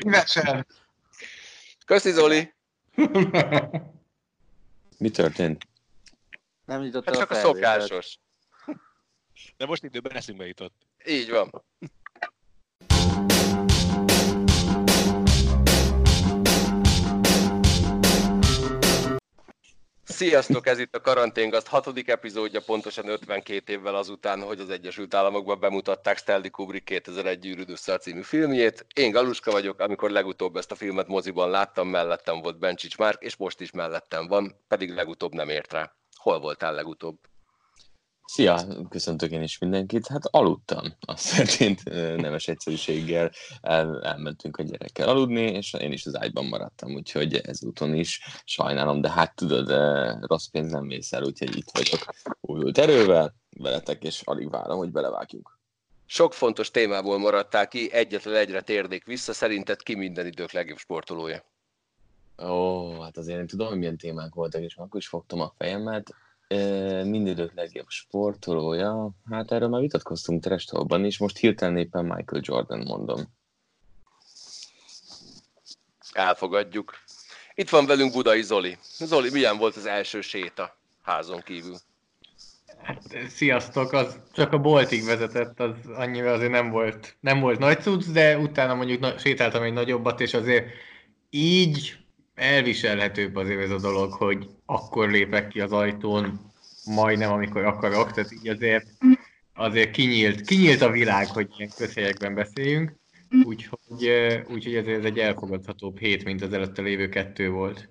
Szívesen. Köszi, Zoli. Mi történt? Nem nyitott Hát el csak a felvételt. szokásos. De most időben eszünkbe jutott. Így van. Sziasztok, ez itt a Karanténgaszt hatodik epizódja, pontosan 52 évvel azután, hogy az Egyesült Államokban bemutatták Stanley Kubrick 2001 űrűd össze című filmjét. Én Galuska vagyok, amikor legutóbb ezt a filmet moziban láttam, mellettem volt Bencsics Márk, és most is mellettem van, pedig legutóbb nem ért rá. Hol voltál legutóbb? Szia, köszöntök én is mindenkit. Hát aludtam, azt történt nemes egyszerűséggel. El, elmentünk a gyerekkel aludni, és én is az ágyban maradtam, úgyhogy ezúton is sajnálom, de hát tudod, rossz pénz nem mész el, úgyhogy itt vagyok újult erővel, veletek, és alig várom, hogy belevágjunk. Sok fontos témából maradtál ki, egyetlen egyre térnék vissza, szerinted ki minden idők legjobb sportolója? Ó, hát azért én tudom, hogy milyen témák voltak, és akkor is fogtam a fejemet. Mindidők legjobb sportolója, hát erről már vitatkoztunk Trestalban is, most hirtelen éppen Michael Jordan mondom. Elfogadjuk. Itt van velünk Budai Zoli. Zoli, milyen volt az első séta házon kívül? Hát, sziasztok, az csak a boltig vezetett, az annyira azért nem volt, nem volt nagy cucc, de utána mondjuk na, sétáltam egy nagyobbat, és azért így elviselhetőbb azért ez a dolog, hogy akkor lépek ki az ajtón, majdnem amikor akarok, tehát így azért, azért kinyílt, kinyílt a világ, hogy ilyen közhelyekben beszéljünk, úgyhogy, úgyhogy ezért ez egy elfogadhatóbb hét, mint az előtte lévő kettő volt.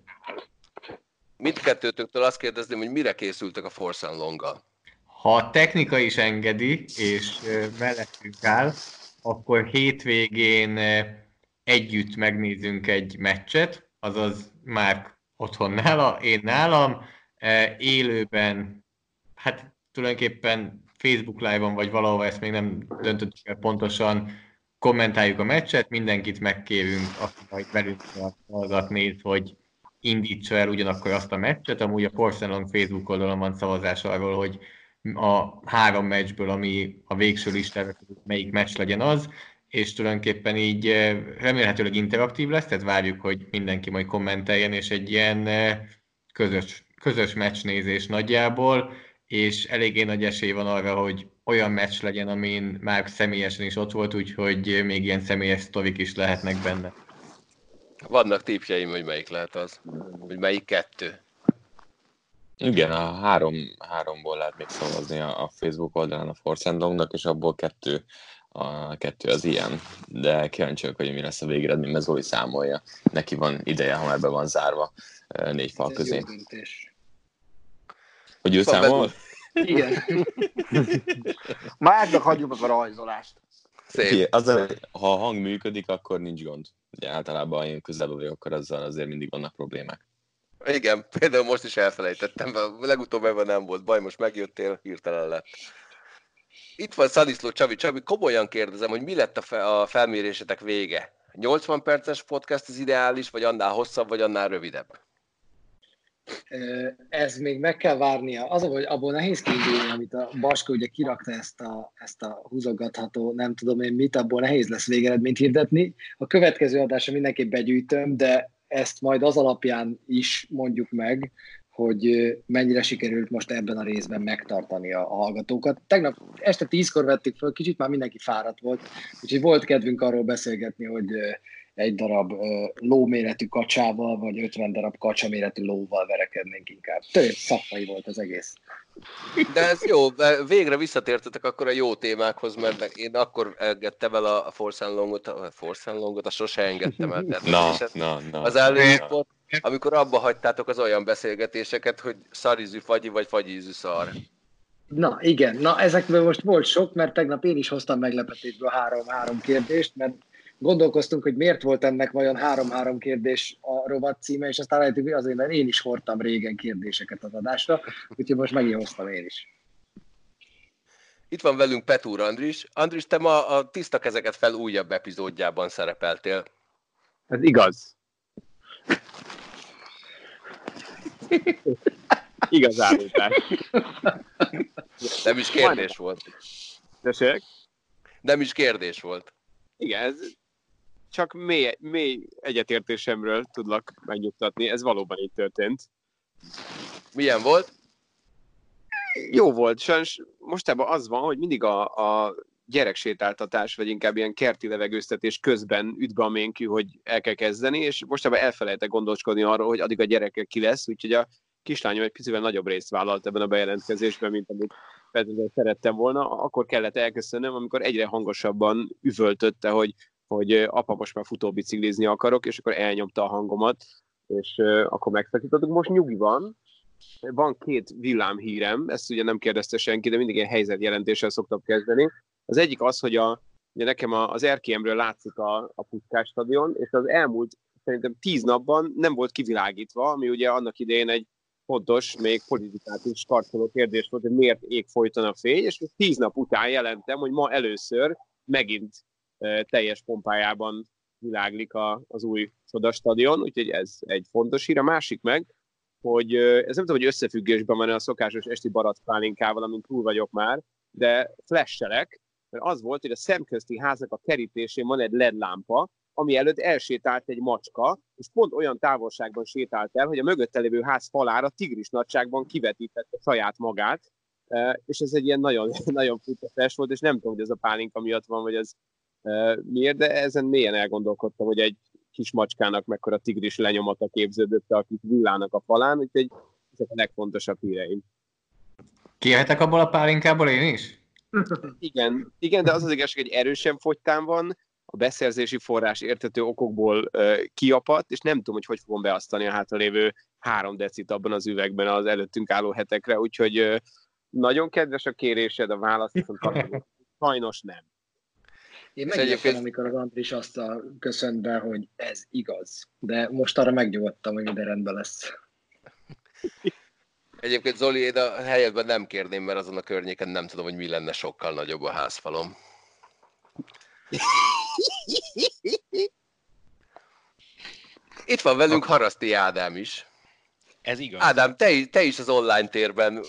Mindkettőtöktől azt kérdezném, hogy mire készültek a Force Longgal? Ha a technika is engedi, és mellettünk áll, akkor hétvégén együtt megnézünk egy meccset, azaz már otthon nála, én nálam, ö, élőben, hát tulajdonkéképpen Facebook Live-on vagy valahol ezt még nem döntöttük el pontosan, kommentáljuk a meccset, mindenkit megkérünk, aki majd velünk szavazat néz, hogy indítsa el ugyanakkor azt a meccset. Amúgy a Force Long Facebook oldalon van szavazás arról, hogy a három meccsből, ami a végső listában, melyik meccs legyen az, és tulajdonképpen így eh, remélhetőleg interaktív lesz, tehát várjuk, hogy mindenki majd kommenteljen, és egy ilyen eh, közös, közös meccsnézés nagyjából, és eléggé nagy esély van arra, hogy olyan meccs legyen, amin már személyesen is ott volt, úgyhogy még ilyen személyes sztorik is lehetnek benne. Vannak típjeim, hogy melyik lehet az, hogy melyik kettő. Igen, a három, háromból lehet még szavazni a, a Facebook oldalán a Force és abból kettő, a kettő az ilyen. De kíváncsi vagyok, hogy mi lesz a végeredmény, mert Zoli számolja. Neki van ideje, ha már be van zárva ö, négy fal közé. Hogy ő Szóval számol? Igen. Márnak hagyjuk meg a rajzolást. Szép. Figyelj, az, ha a hang működik, akkor nincs gond. Ugye általában, ha én közelebb vagyok, akkor azzal azért mindig vannak problémák. Igen, például most is elfelejtettem, legutóbb ebben nem volt baj, most megjöttél, hirtelen lett. Itt van Szadiszló Csabi. Csabi, komolyan kérdezem, hogy mi lett a, fe- a felmérésetek vége? 80 perces podcast az ideális, vagy annál hosszabb, vagy annál rövidebb? Ez még meg kell várnia. Az, hogy abból nehéz kiindulni, amit a Baska ugye kirakta ezt a, ezt a húzogatható, nem tudom én mit, abból nehéz lesz végeredményt hirdetni. A következő adásra mindenképp begyűjtöm, de ezt majd az alapján is mondjuk meg, hogy mennyire sikerült most ebben a részben megtartani a, a hallgatókat. Tegnap este tízkor vettük föl, kicsit már mindenki fáradt volt, úgyhogy volt kedvünk arról beszélgetni, hogy egy darab lóméretű kacsával, vagy 50 darab kacsaméretű lóval verekednénk inkább. Tényleg szakmai volt az egész. De ez jó, végre visszatértetek akkor a jó témákhoz, mert én akkor engedtem el a Force and Longot, a Force and Longot, a sose engedtem el. Na, na, na. Az előzőpont, amikor abba hagytátok az olyan beszélgetéseket, hogy szarizű fagyi vagy fagyízű szar. Na igen, na ezekből most volt sok, mert tegnap én is hoztam meglepetésből három-három kérdést, mert gondolkoztunk, hogy miért volt ennek vajon három-három kérdés a rovat címe, és aztán rájöttünk, hogy azért, mert én is hordtam régen kérdéseket az adásra, úgyhogy most megint hoztam én is. Itt van velünk Petúr Andris. Andris, te ma a Tiszta Kezeket fel újabb epizódjában szerepeltél. Ez igaz. Igaz állítás. Nem is kérdés volt. Tessék? Nem is kérdés volt. Igen, ez csak mély, mély egyetértésemről tudlak megnyugtatni. Ez valóban így történt. Milyen volt? Jó volt, sajnos mostában az van, hogy mindig a, a gyereksétáltatás, vagy inkább ilyen kerti levegőztetés közben üt be a ménkű, hogy el kell kezdeni, és mostában elfelejtek gondoskodni arról, hogy addig a gyerekek ki lesz, úgyhogy a kislányom egy picivel nagyobb részt vállalt ebben a bejelentkezésben, mint amit feltétlenül szerettem volna, akkor kellett elköszönnöm, amikor egyre hangosabban üvöltötte, hogy, hogy apa, most már futóbiciklizni akarok, és akkor elnyomta a hangomat, és akkor megszakítottuk. Most nyugi van, van két villámhírem, ezt ugye nem kérdezte senki, de mindig ilyen helyzetjelentéssel szoktam kezdeni. Az egyik az, hogy a, ugye nekem az RKM-ről látszik a, a Puskás stadion, és az elmúlt szerintem tíz napban nem volt kivilágítva, ami ugye annak idején egy fontos, még politikát is karcoló kérdés volt, hogy miért ég folyton a fény, és tíz nap után jelentem, hogy ma először megint e, teljes pompájában világlik a, az új Soda stadion, úgyhogy ez egy fontos hír. A másik meg, hogy ez nem tudom, hogy összefüggésben van a szokásos esti barackpálinkával, amin túl vagyok már, de flashelek, mert az volt, hogy a szemközti háznak a kerítésén van egy LED lámpa, ami előtt elsétált egy macska, és pont olyan távolságban sétált el, hogy a mögötte lévő ház falára tigris nagyságban kivetítette saját magát, és ez egy ilyen nagyon, nagyon furcsa volt, és nem tudom, hogy ez a pálinka miatt van, vagy ez miért, de ezen mélyen elgondolkodtam, hogy egy kis macskának mekkora tigris lenyomata képződött, akik villának a falán, úgyhogy ezek a legfontosabb híreim. Kijöhetek abból a pálinkából én is? Igen, igen, de az az igazság, hogy erősen fogytán van, a beszerzési forrás értető okokból uh, kiapadt, és nem tudom, hogy hogy fogom beasztani a hátralévő három decit abban az üvegben az előttünk álló hetekre, úgyhogy uh, nagyon kedves a kérésed, a válasz sajnos nem. Én megértem, amikor az Andris azt köszönt be, hogy ez igaz. De most arra megnyugodtam, hogy minden rendben lesz. Egyébként Zoli, én a helyedben nem kérném, mert azon a környéken nem tudom, hogy mi lenne sokkal nagyobb a házfalom. Itt van velünk Haraszti Ádám is. Ez igaz. Ádám, te, te is az online térben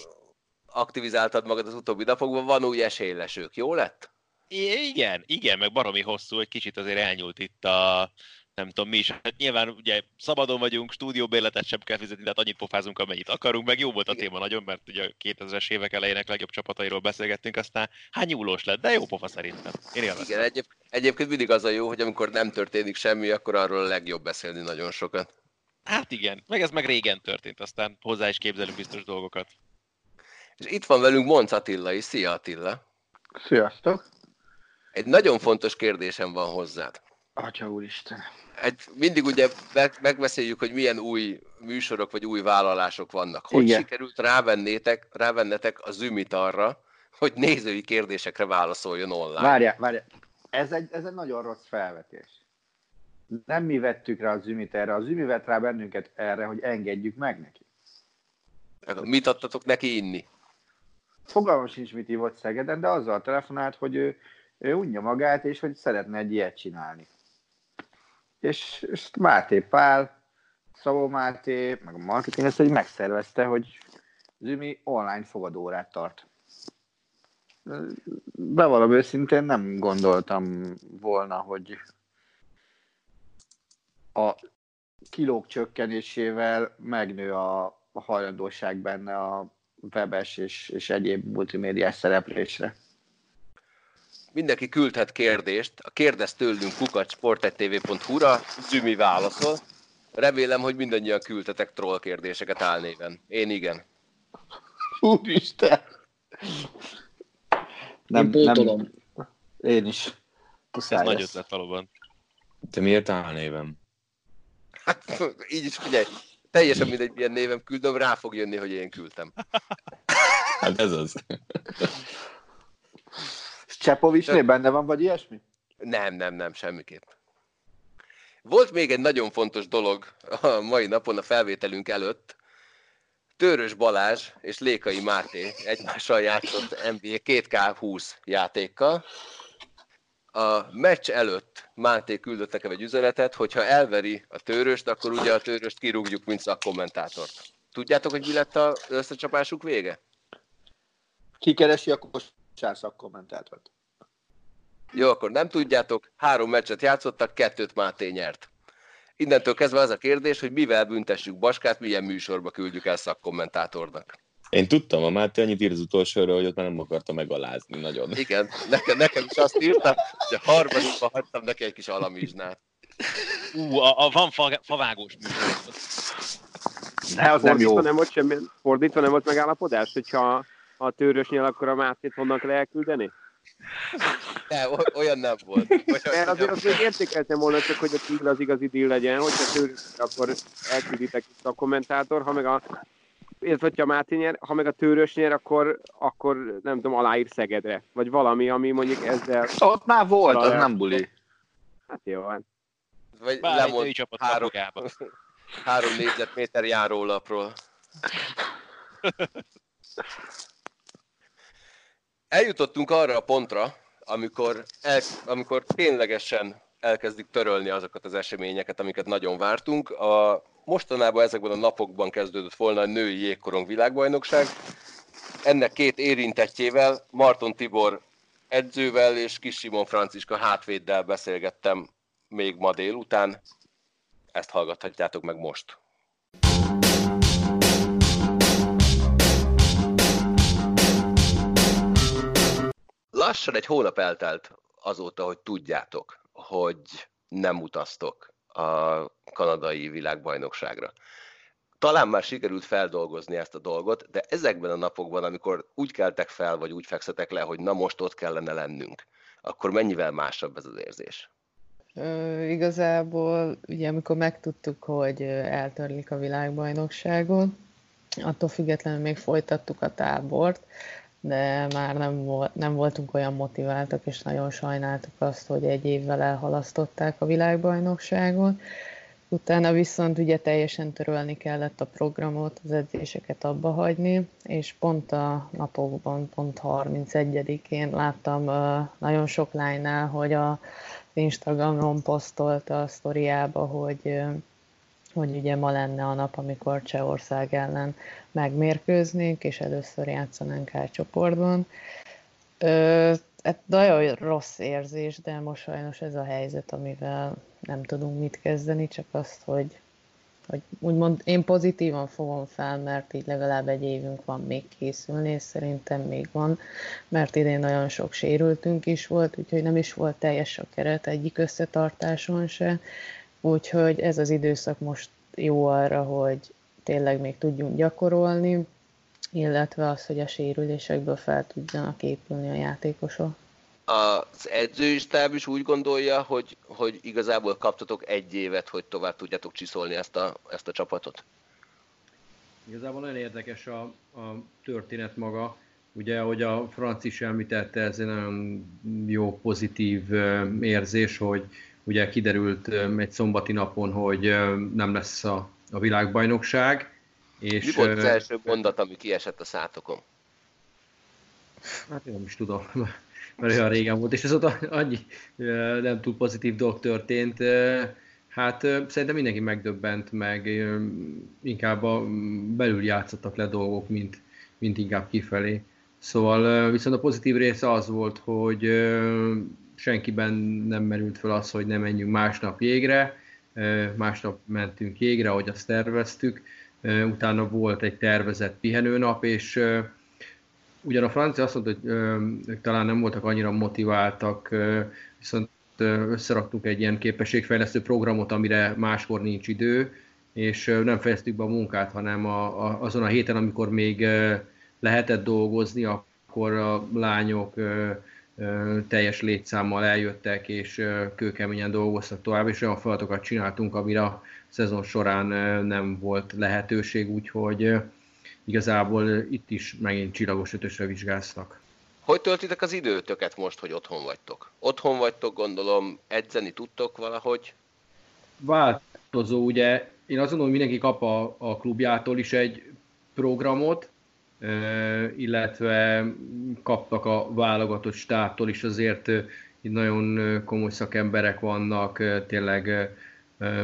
aktivizáltad magad az utóbbi napokban, van új esélylesők, jó lett? Igen, igen, meg baromi hosszú, egy kicsit azért elnyúlt itt a, nem tudom mi is. Hát nyilván ugye szabadon vagyunk, stúdióbérletet sem kell fizetni, tehát annyit pofázunk, amennyit akarunk, meg jó volt a téma nagyon, mert ugye 2000-es évek elejének legjobb csapatairól beszélgettünk, aztán hát nyúlós lett, de jó pofa szerintem. Én Igen, egyéb, egyébként mindig az a jó, hogy amikor nem történik semmi, akkor arról a legjobb beszélni nagyon sokat. Hát igen, meg ez meg régen történt, aztán hozzá is képzelünk biztos dolgokat. És itt van velünk Monc Attila is. Szia Attila! Sziasztok! Egy nagyon fontos kérdésem van hozzád. Atya úristen. Egy, mindig ugye megbeszéljük, hogy milyen új műsorok vagy új vállalások vannak. Hogy Igen. sikerült rávennétek, rávennetek a Zümit arra, hogy nézői kérdésekre válaszoljon online? Várjál, várjál. Ez egy, ez egy nagyon rossz felvetés. Nem mi vettük rá a Zümit erre, a Zümi vett rá bennünket erre, hogy engedjük meg neki. Mit adtatok neki inni? Fogalmam sincs, mit ívott Szegeden, de azzal telefonált, hogy ő ő unja magát, és hogy szeretne egy ilyet csinálni. És, és Máté Pál, Szabó Máté, meg a marketing ezt egy megszervezte, hogy Zümi online fogadórát tart. Bevallom őszintén nem gondoltam volna, hogy a kilók csökkenésével megnő a hajlandóság benne a webes és, és egyéb multimédiás szereplésre mindenki küldhet kérdést. A kérdez tőlünk kukacsportettv.hu-ra, Zümi válaszol. Remélem, hogy mindannyian küldtetek troll kérdéseket álnéven. Én igen. Úristen! Nem, Én nem, én is. Puszály Ez nagy ötlet valóban. Te miért álnévem? Hát így is figyelj, teljesen mindegy, milyen névem küldöm, rá fog jönni, hogy én küldtem. Hát ez az. Csepovicsnél benne van, vagy ilyesmi? Nem, nem, nem, semmiképp. Volt még egy nagyon fontos dolog a mai napon a felvételünk előtt. Törös Balázs és Lékai Máté egymással játszott NBA 2K20 játékkal. A meccs előtt Máté küldött nekem egy üzenetet, hogyha elveri a töröst, akkor ugye a töröst kirúgjuk, mint szakkommentátort. Tudjátok, hogy mi lett az összecsapásuk vége? Ki keresi a kosár szakkommentátort? Jó, akkor nem tudjátok, három meccset játszottak, kettőt Máté nyert. Innentől kezdve az a kérdés, hogy mivel büntessük Baskát, milyen műsorba küldjük el szakkommentátornak. Én tudtam, a Máté annyit ír az utolsóra, hogy ott már nem akarta megalázni nagyon. Igen, nekem, nekem is azt írtam, hogy a harmadikban hagytam neki egy kis alamizsnát. Ú, a, a van fa, favágós műsor. De az nem Fordítva jó. nem volt semmi, fordítva nem volt megállapodás, hogyha ha a tőrös nyel, akkor a Mátét honnan kell elküldeni? De, o- olyan nem volt. Olyan, Mert azért még értékeltem volna csak, hogy a deal az igazi deal legyen, hogyha tőrös, akkor elkülditek itt a kommentátor, ha meg a illetve, hogyha Máté nyer, ha meg a tőrös nyer, akkor, akkor nem tudom, aláír Szegedre. Vagy valami, ami mondjuk ezzel, Ott már volt, az nem buli. hát jó, hát Vagy Bár lemond három, három négyzetméter járólapról. Eljutottunk arra a pontra, amikor, el, amikor ténylegesen elkezdik törölni azokat az eseményeket, amiket nagyon vártunk. A, mostanában ezekben a napokban kezdődött volna a női jégkorong világbajnokság. Ennek két érintettjével, Marton Tibor edzővel és Kis Simon Franciska hátvéddel beszélgettem még ma délután. Ezt hallgathatjátok meg most. Lassan egy hónap eltelt azóta, hogy tudjátok, hogy nem utaztok a kanadai világbajnokságra. Talán már sikerült feldolgozni ezt a dolgot, de ezekben a napokban, amikor úgy keltek fel, vagy úgy fekszetek le, hogy na most ott kellene lennünk, akkor mennyivel másabb ez az érzés? Ö, igazából, ugye amikor megtudtuk, hogy eltörlik a világbajnokságot, attól függetlenül még folytattuk a tábort, de már nem, volt, nem voltunk olyan motiváltak, és nagyon sajnáltuk azt, hogy egy évvel elhalasztották a világbajnokságot. Utána viszont ugye teljesen törölni kellett a programot, az edzéseket abba hagyni, és pont a napokban, pont 31-én láttam nagyon sok lánynál, hogy a Instagramon posztolta a sztoriába, hogy, hogy ugye ma lenne a nap, amikor Csehország ellen megmérkőznénk, és először játszanánk A csoportban. Ö, hát nagyon rossz érzés, de most sajnos ez a helyzet, amivel nem tudunk mit kezdeni, csak azt, hogy, hogy úgymond én pozitívan fogom fel, mert így legalább egy évünk van még készülni, és szerintem még van, mert idén nagyon sok sérültünk is volt, úgyhogy nem is volt teljes a keret egyik összetartáson se, úgyhogy ez az időszak most jó arra, hogy tényleg még tudjunk gyakorolni, illetve az, hogy a sérülésekből fel tudjanak épülni a játékosok. Az edzői stáb is úgy gondolja, hogy, hogy igazából kaptatok egy évet, hogy tovább tudjátok csiszolni ezt a, ezt a csapatot. Igazából nagyon érdekes a, a történet maga. Ugye, ahogy a Franci is említette, ez egy nagyon jó, pozitív érzés, hogy ugye kiderült egy szombati napon, hogy nem lesz a, a világbajnokság. És, Mi volt az első mondat, ami kiesett a szátokon? Hát én nem is tudom, mert olyan régen volt, és azóta annyi nem túl pozitív dolog történt. Hát szerintem mindenki megdöbbent, meg inkább a belül játszottak le dolgok, mint, mint inkább kifelé. Szóval viszont a pozitív része az volt, hogy senkiben nem merült fel az, hogy nem menjünk másnap jégre, másnap mentünk jégre, ahogy azt terveztük, utána volt egy tervezett pihenőnap, és ugyan a francia azt mondta, hogy ők talán nem voltak annyira motiváltak, viszont ö, összeraktunk egy ilyen képességfejlesztő programot, amire máskor nincs idő, és nem fejeztük be a munkát, hanem a, a, azon a héten, amikor még lehetett dolgozni, akkor a lányok teljes létszámmal eljöttek, és kőkeményen dolgoztak tovább, és olyan feladatokat csináltunk, amire a szezon során nem volt lehetőség, úgyhogy igazából itt is megint csillagos ötösre vizsgáztak. Hogy töltitek az időtöket most, hogy otthon vagytok? Otthon vagytok, gondolom, edzeni tudtok valahogy? Változó, ugye én azt gondolom, hogy mindenki kap a, a klubjától is egy programot, illetve kaptak a válogatott stábtól is azért itt nagyon komoly szakemberek vannak, tényleg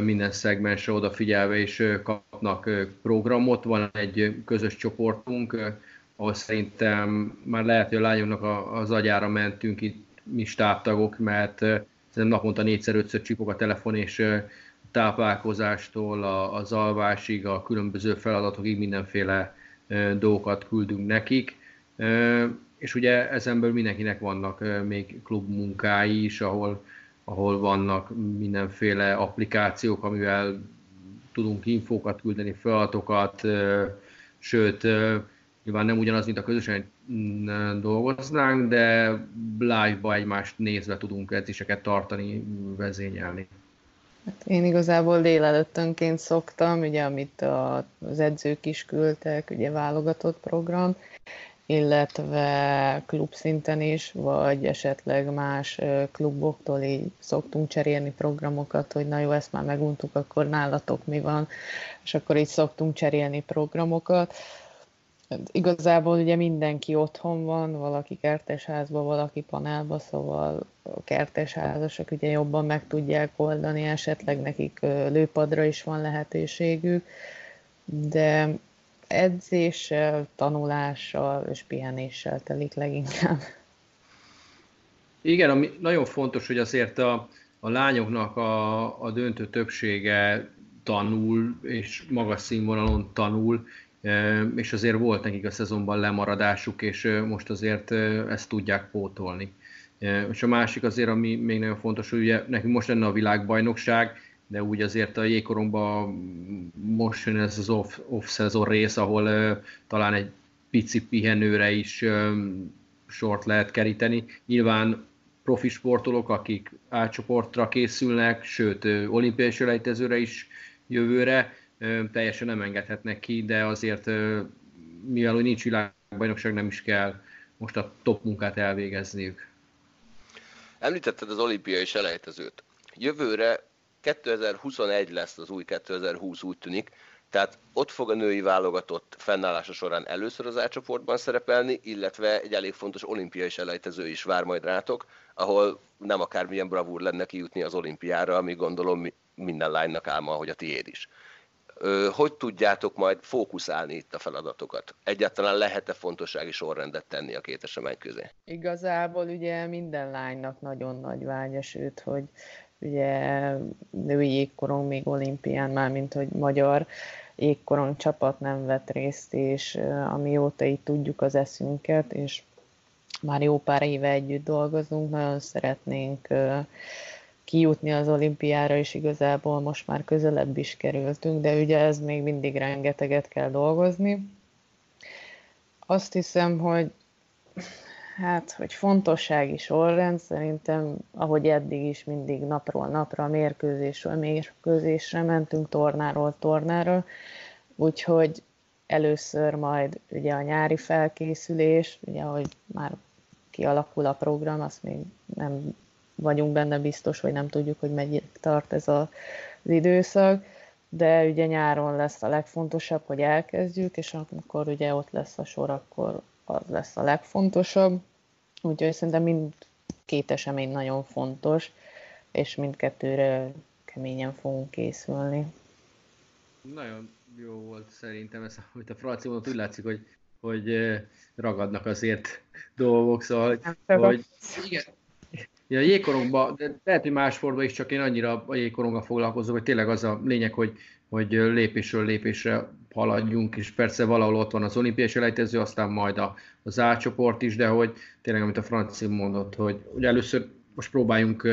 minden szegmensre odafigyelve és kapnak programot. Van egy közös csoportunk, ahol szerintem már lehet, hogy a lányoknak az agyára mentünk itt mi stábtagok, mert naponta négyszer-ötször csipog a telefon, és táplálkozástól az alvásig, a különböző feladatokig mindenféle dolgokat küldünk nekik. És ugye ezenből mindenkinek vannak még klubmunkái is, ahol, ahol vannak mindenféle applikációk, amivel tudunk infókat küldeni, feladatokat, sőt, nyilván nem ugyanaz, mint a közösen dolgoznánk, de live-ba egymást nézve tudunk edzéseket tartani, vezényelni. Hát én igazából délelőttönként szoktam, ugye, amit az edzők is küldtek, ugye válogatott program, illetve klubszinten is, vagy esetleg más kluboktól így szoktunk cserélni programokat, hogy na jó, ezt már meguntuk, akkor nálatok mi van, és akkor így szoktunk cserélni programokat. Hát igazából ugye mindenki otthon van, valaki kertesházban, valaki panelban, szóval a kertesházasok ugye jobban meg tudják oldani, esetleg nekik lőpadra is van lehetőségük, de edzéssel, tanulással és pihenéssel telik leginkább. Igen, ami nagyon fontos, hogy azért a, a lányoknak a, a döntő többsége tanul, és magas színvonalon tanul, és azért volt nekik a szezonban lemaradásuk, és most azért ezt tudják pótolni. És a másik azért, ami még nagyon fontos, hogy ugye nekünk most lenne a világbajnokság, de úgy azért a jégkoromban most jön ez az off, off-szezon rész, ahol talán egy pici pihenőre is um, sort lehet keríteni. Nyilván profi sportolók, akik átcsoportra készülnek, sőt, olimpiai selejtezőre is jövőre, teljesen nem engedhetnek ki, de azért, mivel hogy nincs világbajnokság, nem is kell most a top munkát elvégezniük. Említetted az olimpiai selejtezőt. Jövőre 2021 lesz az új 2020 úgy tűnik, tehát ott fog a női válogatott fennállása során először az átcsoportban szerepelni, illetve egy elég fontos olimpiai selejtező is vár majd rátok, ahol nem akármilyen bravúr lenne kijutni az olimpiára, ami gondolom minden lánynak álma, hogy a tiéd is. Hogy tudjátok majd fókuszálni itt a feladatokat? Egyáltalán lehet-e fontossági sorrendet tenni a két esemény közé? Igazából ugye minden lánynak nagyon nagy vágya, sőt, hogy ugye női jégkorong még olimpián, már mint hogy magyar jégkorong csapat nem vett részt, és amióta így tudjuk az eszünket, és már jó pár éve együtt dolgozunk, nagyon szeretnénk kijutni az olimpiára, és igazából most már közelebb is kerültünk, de ugye ez még mindig rengeteget kell dolgozni. Azt hiszem, hogy Hát, hogy fontossági sorrend, szerintem, ahogy eddig is mindig napról napra, mérkőzésről mérkőzésre mentünk, tornáról tornára, úgyhogy először majd ugye a nyári felkészülés, ugye ahogy már kialakul a program, azt még nem vagyunk benne biztos, hogy nem tudjuk, hogy mennyi tart ez a, az időszak, de ugye nyáron lesz a legfontosabb, hogy elkezdjük, és akkor ugye ott lesz a sor, akkor az lesz a legfontosabb. Úgyhogy szerintem mind két esemény nagyon fontos, és mindkettőre keményen fogunk készülni. Nagyon jó volt szerintem ez, amit a Franci mondott, úgy látszik, hogy, hogy ragadnak azért dolgok, szóval, hogy igen, a jégkorongban, de lehet, hogy más sportban is, csak én annyira a jégkoronggal foglalkozom, hogy tényleg az a lényeg, hogy, hogy lépésről lépésre haladjunk, és persze valahol ott van az olimpiai selejtező, aztán majd a, az A csoport is, de hogy tényleg, amit a Franci mondott, hogy, hogy először most próbáljunk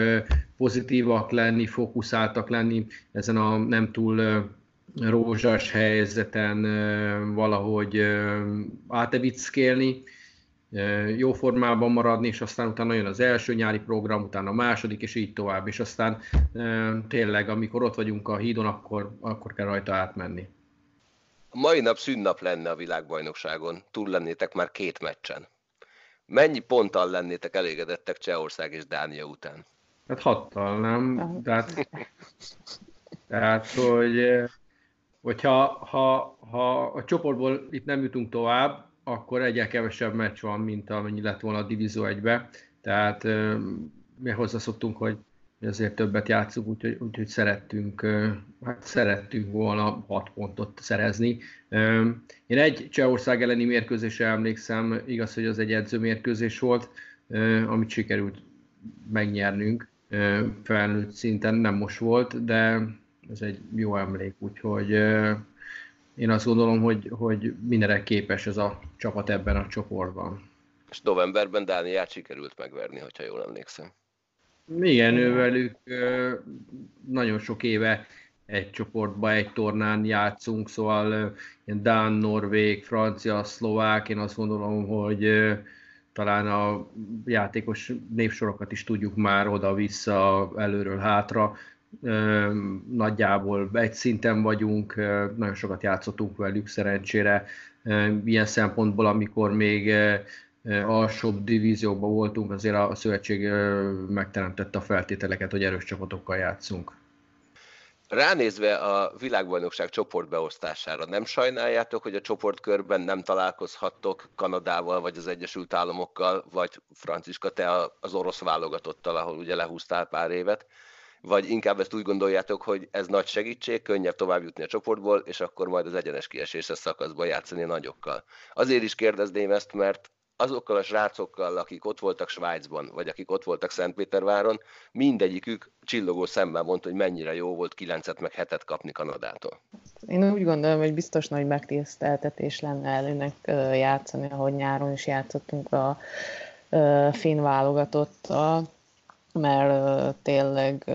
pozitívak lenni, fókuszáltak lenni ezen a nem túl rózsas helyzeten valahogy átevickélni, jó formában maradni, és aztán utána jön az első nyári program, utána a második, és így tovább, és aztán tényleg, amikor ott vagyunk a hídon, akkor, akkor kell rajta átmenni. A mai nap szünnap lenne a világbajnokságon, túl lennétek már két meccsen. Mennyi ponttal lennétek elégedettek Csehország és Dánia után? Hát hattal, nem? Tehát, tehát hogy hogyha ha, ha a csoportból itt nem jutunk tovább, akkor egyel kevesebb meccs van, mint amennyi lett volna a Divízió 1-be. Tehát mi hozzászoktunk, hogy azért többet játszunk, úgyhogy, úgyhogy szerettünk, hát szerettünk volna 6 pontot szerezni. Én egy Csehország elleni mérkőzésre emlékszem, igaz, hogy az egy edzőmérkőzés volt, amit sikerült megnyernünk felnőtt szinten, nem most volt, de ez egy jó emlék, úgyhogy én azt gondolom, hogy, hogy mindenre képes ez a csapat ebben a csoportban. És novemberben Dániát sikerült megverni, hogyha jól emlékszem. Igen, ővelük nagyon sok éve egy csoportba, egy tornán játszunk, szóval ilyen Dán, Norvég, Francia, Szlovák, én azt gondolom, hogy talán a játékos névsorokat is tudjuk már oda-vissza, előről hátra, nagyjából egy szinten vagyunk, nagyon sokat játszottunk velük szerencsére, ilyen szempontból, amikor még alsóbb divíziókban voltunk, azért a szövetség megteremtette a feltételeket, hogy erős csapatokkal játszunk. Ránézve a világbajnokság csoportbeosztására, nem sajnáljátok, hogy a csoportkörben nem találkozhattok Kanadával, vagy az Egyesült Államokkal, vagy Franciska, te az orosz válogatottal, ahol ugye lehúztál pár évet, vagy inkább ezt úgy gondoljátok, hogy ez nagy segítség, könnyebb tovább jutni a csoportból, és akkor majd az egyenes kieséses szakaszban játszani a nagyokkal. Azért is kérdezném ezt, mert azokkal a srácokkal, akik ott voltak Svájcban, vagy akik ott voltak Szentpéterváron, mindegyikük csillogó szemben mondta, hogy mennyire jó volt 9 meg 7 kapni Kanadától. Én úgy gondolom, hogy biztos nagy megtiszteltetés lenne előnek játszani, ahogy nyáron is játszottunk a finn válogatottal, mert tényleg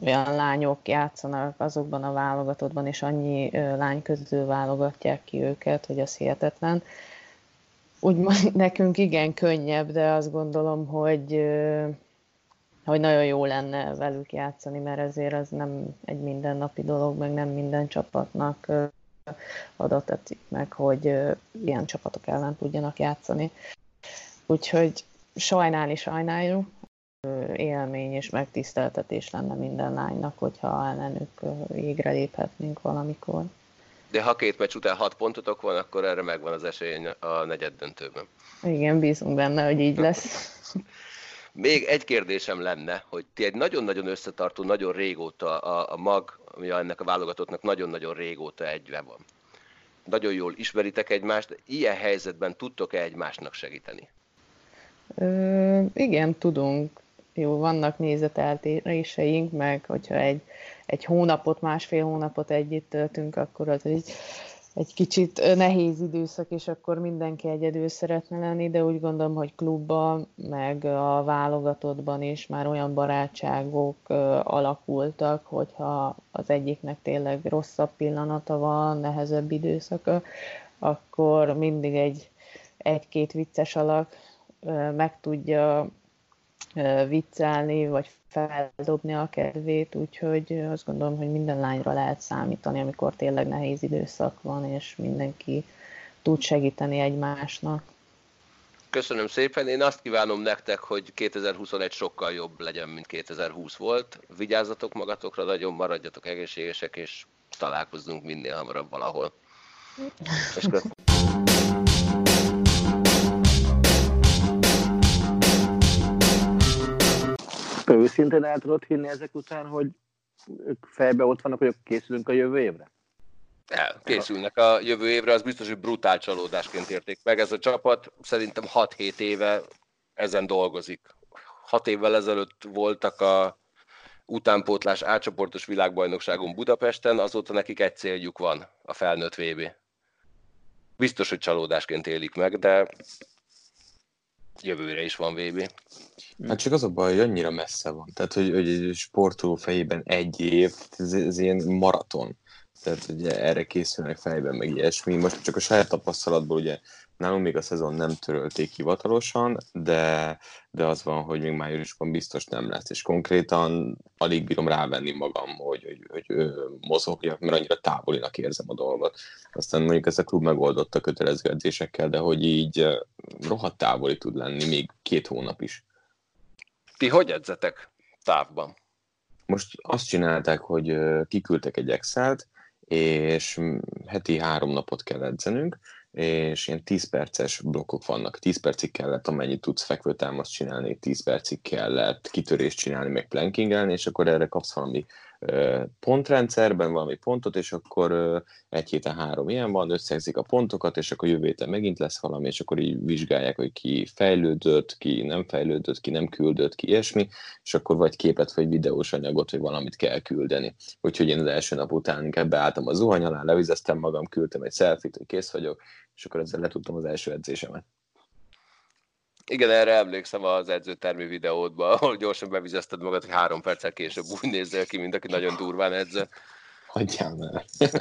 olyan lányok játszanak azokban a válogatottban, és annyi lány közül válogatják ki őket, hogy az hihetetlen úgymond nekünk igen könnyebb, de azt gondolom, hogy, hogy nagyon jó lenne velük játszani, mert ezért az nem egy mindennapi dolog, meg nem minden csapatnak adatot meg, hogy ilyen csapatok ellen tudjanak játszani. Úgyhogy sajnálni sajnáljuk, élmény és megtiszteltetés lenne minden lánynak, hogyha ellenük égre léphetnénk valamikor de ha két meccs után hat pontotok van, akkor erre megvan az esély a negyed döntőben. Igen, bízunk benne, hogy így lesz. Még egy kérdésem lenne, hogy ti egy nagyon-nagyon összetartó, nagyon régóta a, a mag, ami ennek a válogatottnak nagyon-nagyon régóta egyve van. Nagyon jól ismeritek egymást, de ilyen helyzetben tudtok-e egymásnak segíteni? Ö, igen, tudunk. Jó, vannak nézeteltéréseink, meg hogyha egy egy hónapot, másfél hónapot együtt töltünk, akkor az egy, egy kicsit nehéz időszak, és akkor mindenki egyedül szeretne lenni, de úgy gondolom, hogy klubban, meg a válogatottban is már olyan barátságok alakultak, hogyha az egyiknek tényleg rosszabb pillanata van, nehezebb időszaka, akkor mindig egy egy-két vicces alak meg tudja viccelni, vagy feldobni a kedvét, úgyhogy azt gondolom, hogy minden lányra lehet számítani, amikor tényleg nehéz időszak van, és mindenki tud segíteni egymásnak. Köszönöm szépen, én azt kívánom nektek, hogy 2021 sokkal jobb legyen, mint 2020 volt. Vigyázzatok magatokra, nagyon maradjatok egészségesek, és találkozzunk minél hamarabb valahol. És köszönöm. Őszintén el tudod hinni ezek után, hogy ők fejbe ott vannak, hogy készülünk a jövő évre? El, készülnek a jövő évre, az biztos, hogy brutál csalódásként érték meg. Ez a csapat szerintem 6-7 éve ezen dolgozik. 6 évvel ezelőtt voltak a utánpótlás átcsoportos világbajnokságon Budapesten, azóta nekik egy céljuk van, a felnőtt VB. Biztos, hogy csalódásként élik meg, de jövőre is van VB. Hát csak az a baj, hogy annyira messze van. Tehát, hogy, hogy egy sportoló fejében egy év, ez, ez ilyen maraton. Tehát ugye erre készülnek fejben, meg ilyesmi. Most csak a saját tapasztalatból ugye nálunk még a szezon nem törölték hivatalosan, de, de az van, hogy még májusban biztos nem lesz, és konkrétan alig bírom rávenni magam, hogy, hogy, hogy, hogy mozogjak, mert annyira távolinak érzem a dolgot. Aztán mondjuk ez a klub megoldotta kötelező edzésekkel, de hogy így rohadt távoli tud lenni még két hónap is. Ti hogy edzetek távban? Most azt csinálták, hogy kiküldtek egy Excel-t, és heti három napot kell edzenünk, és ilyen 10 perces blokkok vannak. 10 percig kellett, amennyit tudsz fekvőtámaszt csinálni, 10 percig kellett kitörést csinálni, meg plankingelni, és akkor erre kapsz valami pontrendszerben valami pontot, és akkor egy héten három ilyen van, összegzik a pontokat, és akkor jövő héten megint lesz valami, és akkor így vizsgálják, hogy ki fejlődött, ki nem fejlődött, ki nem küldött, ki ilyesmi, és akkor vagy képet, vagy videós anyagot, vagy valamit kell küldeni. Úgyhogy én az első nap után inkább beálltam a zuhany alá, levizeztem magam, küldtem egy selfie hogy kész vagyok, és akkor ezzel letudtam az első edzésemet. Igen, erre emlékszem az edzőtermi videódban, ahol gyorsan bevizezted magad, hogy három perccel később úgy nézzel ki, mint aki nagyon durván edze. Hagyjál már.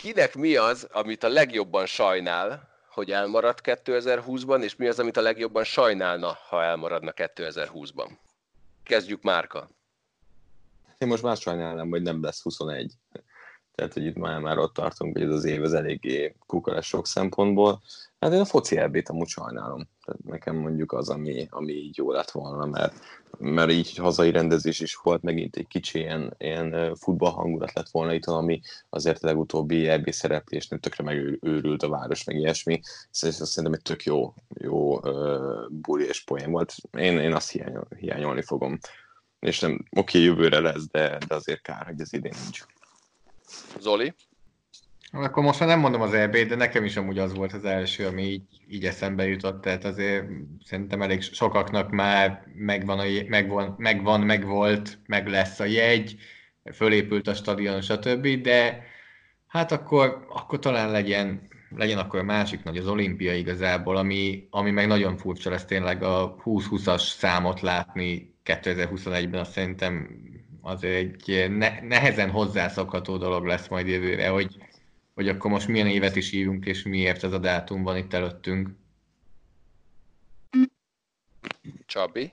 Kinek mi az, amit a legjobban sajnál, hogy elmarad 2020-ban, és mi az, amit a legjobban sajnálna, ha elmaradna 2020-ban? Kezdjük Márka. Én most már sajnálnám, hogy nem lesz 21. Tehát, hogy itt már, már ott tartunk, hogy ez az év az eléggé kukaras sok szempontból. Hát én a foci elbét amúgy sajnálom. Tehát nekem mondjuk az, ami, ami így jó lett volna, mert, mert így hazai rendezés is volt, megint egy kicsi ilyen, ilyen futball hangulat lett volna itt, ami azért a legutóbbi EB szereplésnél tökre megőrült a város, meg ilyesmi. Szóval szerintem egy tök jó, jó uh, buli és poén volt. Én, én azt hiányol, hiányolni fogom. És nem, oké, jövőre lesz, de, de azért kár, hogy ez idén nincs. Zoli? Akkor most már nem mondom az EB, de nekem is amúgy az volt az első, ami így, így eszembe jutott, tehát azért szerintem elég sokaknak már megvan, a, megvan, megvan, megvolt, meg lesz a jegy, fölépült a stadion, stb., de hát akkor, akkor talán legyen, legyen akkor a másik nagy, az olimpia igazából, ami, ami meg nagyon furcsa lesz tényleg a 20-20-as számot látni 2021-ben, azt szerintem azért egy ne, nehezen hozzászokható dolog lesz majd jövőre, hogy, hogy akkor most milyen évet is írunk, és miért ez a dátum van itt előttünk. Csabi?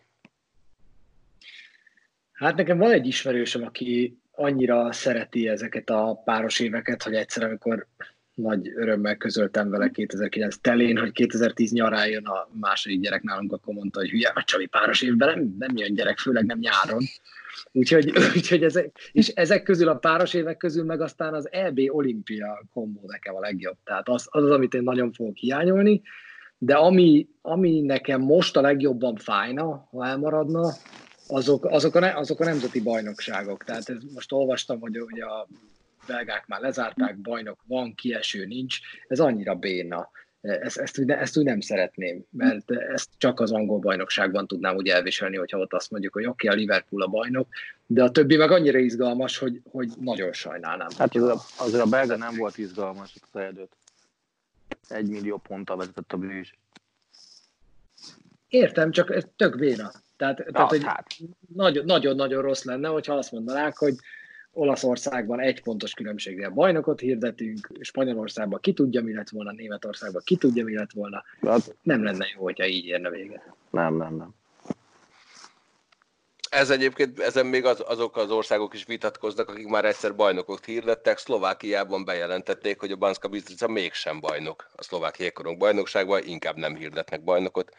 Hát nekem van egy ismerősöm, aki annyira szereti ezeket a páros éveket, hogy egyszer, amikor nagy örömmel közöltem vele 2009 telén, hogy 2010 nyarán jön a második gyerek nálunk, akkor mondta, hogy hülye, a Csabi páros évben nem, nem jön gyerek, főleg nem nyáron. Úgyhogy, úgyhogy ezek, és ezek közül a páros évek közül meg aztán az EB olimpia kombó nekem a legjobb. Tehát az, az az, amit én nagyon fogok hiányolni, de ami, ami nekem most a legjobban fájna, ha elmaradna, azok, azok, a, azok a nemzeti bajnokságok. Tehát ez, most olvastam, hogy ugye a belgák már lezárták, bajnok van, kieső nincs, ez annyira béna. Ezt, ezt, úgy, ezt úgy nem szeretném, mert ezt csak az angol bajnokságban tudnám úgy elviselni, hogyha ott azt mondjuk, hogy oké, okay, a Liverpool a bajnok, de a többi meg annyira izgalmas, hogy, hogy nagyon sajnálnám. Hát az a, azért a belga nem volt izgalmas az előtt. Egy millió ponttal vezetett a Brüzs. Értem, csak ez tök béna. Tehát, tehát hogy hát. nagyon-nagyon rossz lenne, hogyha azt mondanák, hogy Olaszországban egy pontos különbséggel bajnokot hirdetünk, Spanyolországban ki tudja, mi lett volna, Németországban ki tudja, mi lett volna. Hát, nem lenne jó, hogyha így érne véget. Nem, nem, nem. Ez egyébként, ezen még az, azok az országok is vitatkoznak, akik már egyszer bajnokot hirdettek. Szlovákiában bejelentették, hogy a Banska Bistrica mégsem bajnok. A szlovák jégkorong bajnokságban inkább nem hirdetnek bajnokot.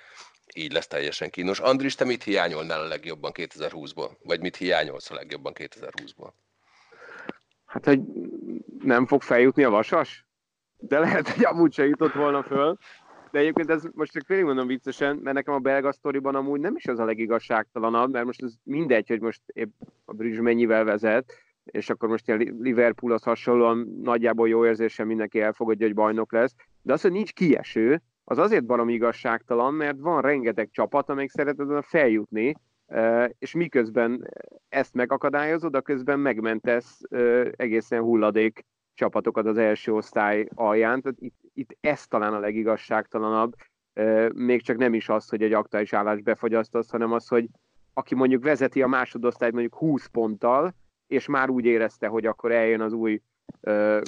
Így lesz teljesen kínos. Andris, te mit hiányolnál a legjobban 2020-ból? Vagy mit hiányolsz a legjobban 2020-ból? Hát, hogy nem fog feljutni a vasas? De lehet, hogy amúgy se jutott volna föl. De egyébként ez most csak félig mondom viccesen, mert nekem a belga sztoriban amúgy nem is az a legigazságtalanabb, mert most ez mindegy, hogy most épp a Bridge mennyivel vezet, és akkor most ilyen Liverpool az hasonlóan nagyjából jó érzésen mindenki elfogadja, hogy bajnok lesz, de az, hogy nincs kieső, az azért barom igazságtalan, mert van rengeteg csapat, amelyik szeretne feljutni, és miközben ezt megakadályozod, a közben megmentesz egészen hulladék csapatokat az első osztály alján. Tehát itt, itt ez talán a legigazságtalanabb, még csak nem is az, hogy egy aktuális állás befogyasztasz, hanem az, hogy aki mondjuk vezeti a másodosztályt mondjuk 20 ponttal, és már úgy érezte, hogy akkor eljön az új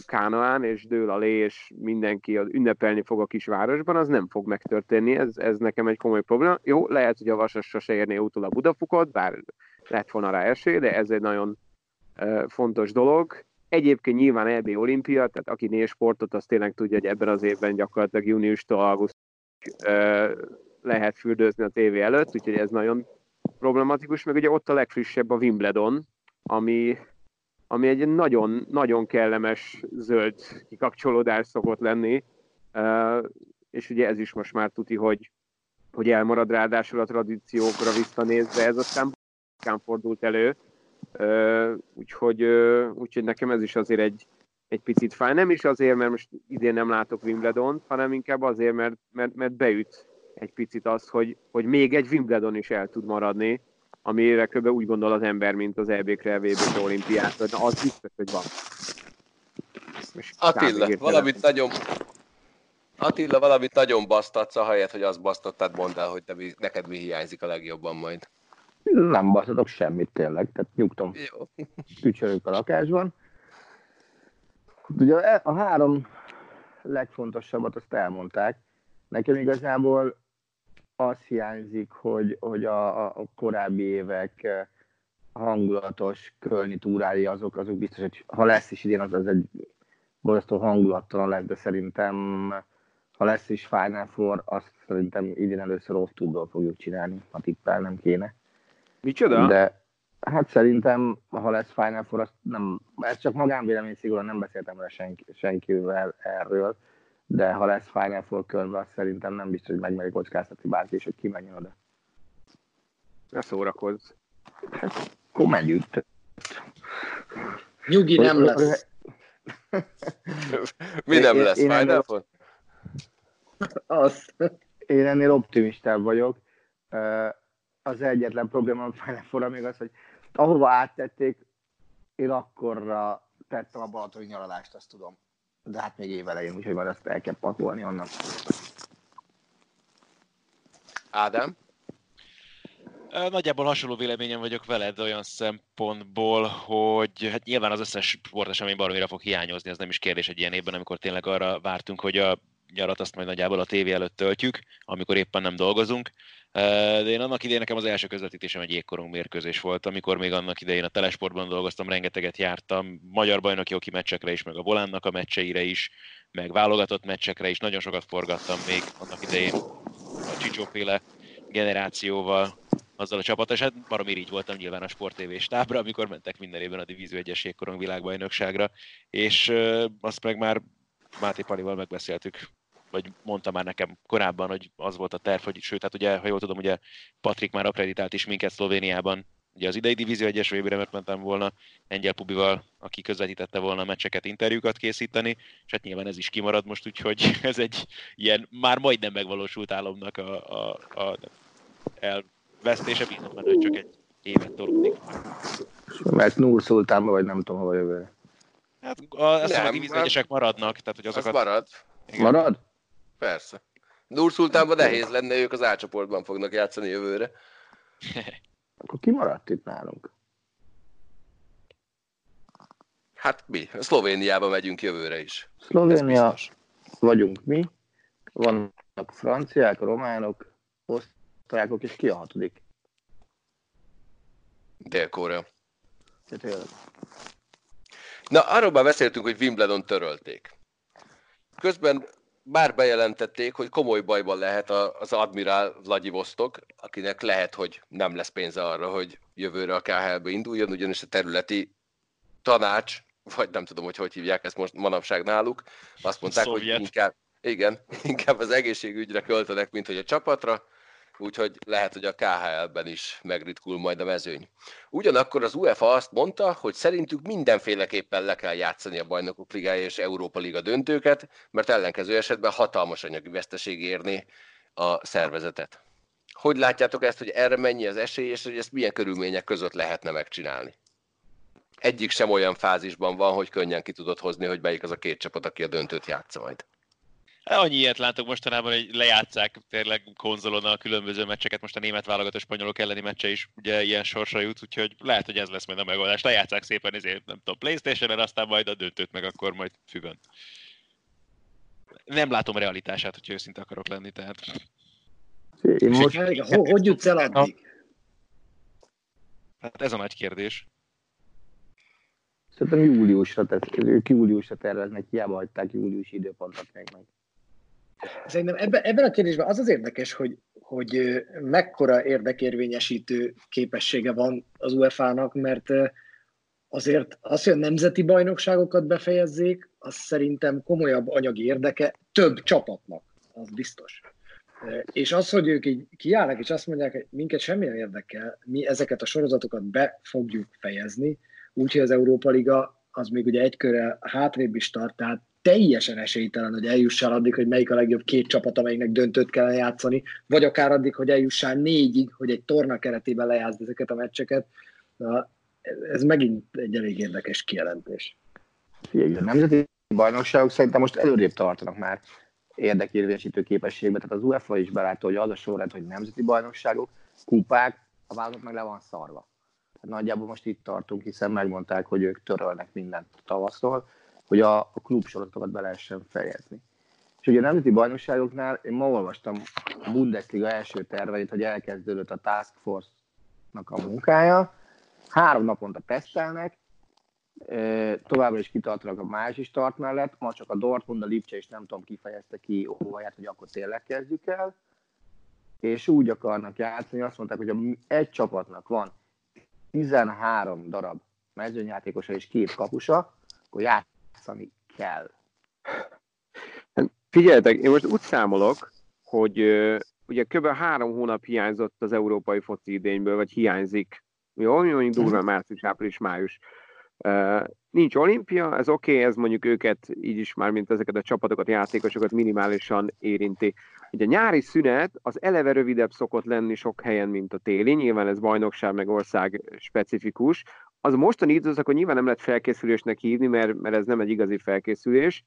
Kánaán, és dől a lé, és mindenki ünnepelni fog a kisvárosban, az nem fog megtörténni, ez, ez nekem egy komoly probléma. Jó, lehet, hogy a Vasas sose érné utol a Budafukot, bár lett volna rá esély, de ez egy nagyon fontos dolog. Egyébként nyilván EB olimpia, tehát aki néz sportot, az tényleg tudja, hogy ebben az évben gyakorlatilag júniustól augusztusig lehet fürdőzni a tévé előtt, úgyhogy ez nagyon problematikus, meg ugye ott a legfrissebb a Wimbledon, ami ami egy nagyon, nagyon kellemes zöld kikapcsolódás szokott lenni, és ugye ez is most már tuti, hogy, hogy elmarad ráadásul a tradíciókra visszanézve. Ez aztán fordult elő, úgyhogy, úgyhogy nekem ez is azért egy, egy picit fáj. Nem is azért, mert most idén nem látok Wimbledon, hanem inkább azért, mert, mert, mert beüt egy picit az, hogy, hogy még egy Wimbledon is el tud maradni, amire kb. úgy gondol az ember, mint az EB-kre, VB-kre, olimpiátra, de az biztos, hogy van. És Attila, valamit nagyon... Attila, valamit nagyon basztatsz, ahelyett, hogy azt basztattad, mondd el, hogy te, neked mi hiányzik a legjobban majd. Nem baszhatok semmit tényleg, tehát nyugtom Jó. tücsörök a lakásban. Ugye a- a három legfontosabbat azt elmondták. Nekem igazából az hiányzik, hogy, hogy a, a- korábbi évek eh, hangulatos kölni túrái azok, azok biztos, hogy ha lesz is idén, az, az egy borzasztó hangulattalan lesz, de szerintem ha lesz is Final Four, azt szerintem idén először off fogjuk csinálni, ha tippelnem kéne. Micsoda? De hát szerintem, ha lesz Final Four, azt nem, ez csak magánvélemény szigorúan nem beszéltem vele senki, senkivel erről, de ha lesz Final Four körbe, azt szerintem nem biztos, hogy megmeri kockáztatni bárki is, hogy ki menjen oda. Ne szórakozz. Akkor menjünk. Nyugi nem lesz. Mi nem Én- lesz? én Final Four? Az. Én ennél optimistább vagyok. Az egyetlen probléma a Final four még az, hogy ahova áttették, én akkorra tettem a balatoni nyaralást, azt tudom. De hát még évelején, úgyhogy majd azt el kell pakolni onnan. Ádám? Nagyjából hasonló véleményem vagyok veled olyan szempontból, hogy hát nyilván az összes sportesemény baromira fog hiányozni, ez nem is kérdés egy ilyen évben, amikor tényleg arra vártunk, hogy a nyarat azt majd nagyjából a tévé előtt töltjük, amikor éppen nem dolgozunk. De én annak idején nekem az első közvetítésem egy jégkorong mérkőzés volt, amikor még annak idején a Telesportban dolgoztam, rengeteget jártam, magyar bajnoki hoki meccsekre is, meg a Volánnak a meccseire is, meg válogatott meccsekre is, nagyon sokat forgattam még annak idején a Csicsóféle generációval, azzal a csapattal, és hát baromi így voltam nyilván a Sport TV stábra, amikor mentek minden évben a Divízió 1-es jégkorong világbajnokságra, és azt meg már Máté Palival megbeszéltük, vagy mondta már nekem korábban, hogy az volt a terv, hogy sőt, hát ugye, ha jól tudom, ugye Patrik már akreditált is minket Szlovéniában, ugye az idei Divízió 1-es vb mert mentem volna Engyel Pubival, aki közvetítette volna a meccseket, interjúkat készíteni, és hát nyilván ez is kimarad most, úgyhogy ez egy ilyen már majdnem megvalósult álomnak a, a, a elvesztése, bízom benne, hogy csak egy évet tolódik. Mert Nur Szultánba, vagy nem tudom, hova jövőre. Hát a, azt hiszem, a Nem, Divízió hát- 1-esek maradnak, tehát hogy Az azokat... marad. Igen. Marad? Persze. Nur Szultánban nehéz lenne, ők az A csoportban fognak játszani jövőre. Akkor ki maradt itt nálunk? Hát mi? Szlovéniába megyünk jövőre is. Szlovénia vagyunk mi, vannak franciák, románok, osztrákok, és ki a hatodik? Dél-Korea. Tehát tényleg. Na, arról már beszéltünk, hogy Wimbledon törölték. Közben bár bejelentették, hogy komoly bajban lehet az admirál Vladivostok, akinek lehet, hogy nem lesz pénze arra, hogy jövőre a KHL-be induljon, ugyanis a területi tanács, vagy nem tudom, hogy hogy hívják ezt most manapság náluk, azt mondták, Szovjet. hogy inkább, igen, inkább az egészségügyre költenek, mint hogy a csapatra, úgyhogy lehet, hogy a KHL-ben is megritkul majd a mezőny. Ugyanakkor az UEFA azt mondta, hogy szerintük mindenféleképpen le kell játszani a Bajnokok Ligája és Európa Liga döntőket, mert ellenkező esetben hatalmas anyagi veszteség érni a szervezetet. Hogy látjátok ezt, hogy erre mennyi az esély, és hogy ezt milyen körülmények között lehetne megcsinálni? Egyik sem olyan fázisban van, hogy könnyen ki tudod hozni, hogy melyik az a két csapat, aki a döntőt játsza majd. Hát Annyi ilyet látok mostanában, hogy lejátszák tényleg konzolon a különböző meccseket, most a német válogató spanyolok elleni meccse is ugye ilyen sorsra jut, úgyhogy lehet, hogy ez lesz majd a megoldás. Lejátszák szépen ezért, nem tudom, Playstation-en, aztán majd a döntőt meg akkor majd függön. Nem látom realitását, hogy őszinte akarok lenni, tehát Én most Hogy, hogy jutsz el addig? hát ez a nagy kérdés. szerintem júliusra, tesz, ők júliusra terveznek, hiába hagyták júliusi időpontot még meg. Szerintem ebben, ebben a kérdésben az az érdekes, hogy, hogy mekkora érdekérvényesítő képessége van az UEFA-nak, mert azért az, hogy a nemzeti bajnokságokat befejezzék, az szerintem komolyabb anyagi érdeke több csapatnak, az biztos. És az, hogy ők így kiállnak, és azt mondják, hogy minket semmilyen érdekel, mi ezeket a sorozatokat be fogjuk fejezni, úgyhogy az Európa Liga az még ugye egy körrel hátrébb is tart, tehát teljesen esélytelen, hogy eljussál addig, hogy melyik a legjobb két csapat, amelyiknek döntőt kell játszani, vagy akár addig, hogy eljussál négyig, hogy egy torna keretében lejátszd ezeket a meccseket. Na, ez megint egy elég érdekes kijelentés. Figyelj, a nemzeti bajnokságok szerintem most előrébb tartanak már érdekérvényesítő képességben. Tehát az UEFA is belátta, hogy az a sorrend, hogy nemzeti bajnokságok, kupák, a válogatott meg le van szarva. Hát nagyjából most itt tartunk, hiszen megmondták, hogy ők törölnek mindent tavasztól, hogy a, a klubsorozatokat be lehessen fejezni. És ugye a nemzeti bajnokságoknál én ma olvastam a Bundesliga első terveit, hogy elkezdődött a Task Force-nak a munkája, három naponta tesztelnek, továbbra is kitartanak a mázsi start mellett, ma csak a Dortmund, a Lipcse és nem tudom kifejezte ki óvaját, hogy akkor tényleg kezdjük el, és úgy akarnak játszani, azt mondták, hogy egy csapatnak van 13 darab mezőnyjátékosa és két kapusa, akkor játszani kell. Figyeljetek, én most úgy számolok, hogy ugye kb. három hónap hiányzott az európai foci idényből, vagy hiányzik. Jó, mondjuk durva március, április, május. Uh, nincs olimpia, ez oké, okay, ez mondjuk őket így is már, mint ezeket a csapatokat, játékosokat minimálisan érinti. Ugye a nyári szünet az eleve rövidebb szokott lenni sok helyen, mint a téli, nyilván ez bajnokság meg ország specifikus. Az a mostani időszakon nyilván nem lehet felkészülésnek hívni, mert, mert ez nem egy igazi felkészülés,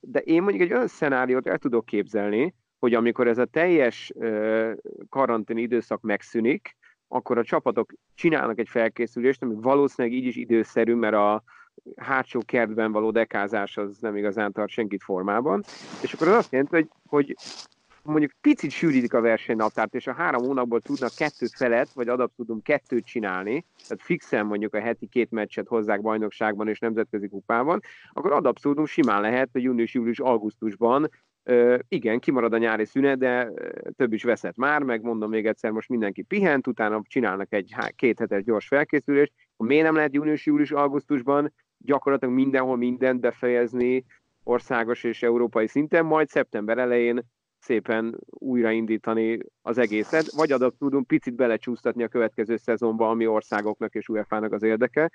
de én mondjuk egy olyan szenáriót el tudok képzelni, hogy amikor ez a teljes karantén időszak megszűnik, akkor a csapatok csinálnak egy felkészülést, ami valószínűleg így is időszerű, mert a hátsó kertben való dekázás az nem igazán tart senkit formában, és akkor az azt jelenti, hogy, hogy mondjuk picit sűrítik a versenynaptárt, és a három hónapból tudnak kettőt felett, vagy adaptúdum kettőt csinálni, tehát fixen mondjuk a heti két meccset hozzák bajnokságban és nemzetközi kupában, akkor adaptúdum simán lehet, hogy június, július, augusztusban igen, kimarad a nyári szünet, de több is veszett már, meg mondom még egyszer, most mindenki pihent, utána csinálnak egy két hetes gyors felkészülést, miért nem lehet június, július, augusztusban gyakorlatilag mindenhol mindent befejezni országos és európai szinten, majd szeptember elején szépen újraindítani az egészet, vagy adat tudunk picit belecsúsztatni a következő szezonba, ami országoknak és UEFA-nak az érdeke.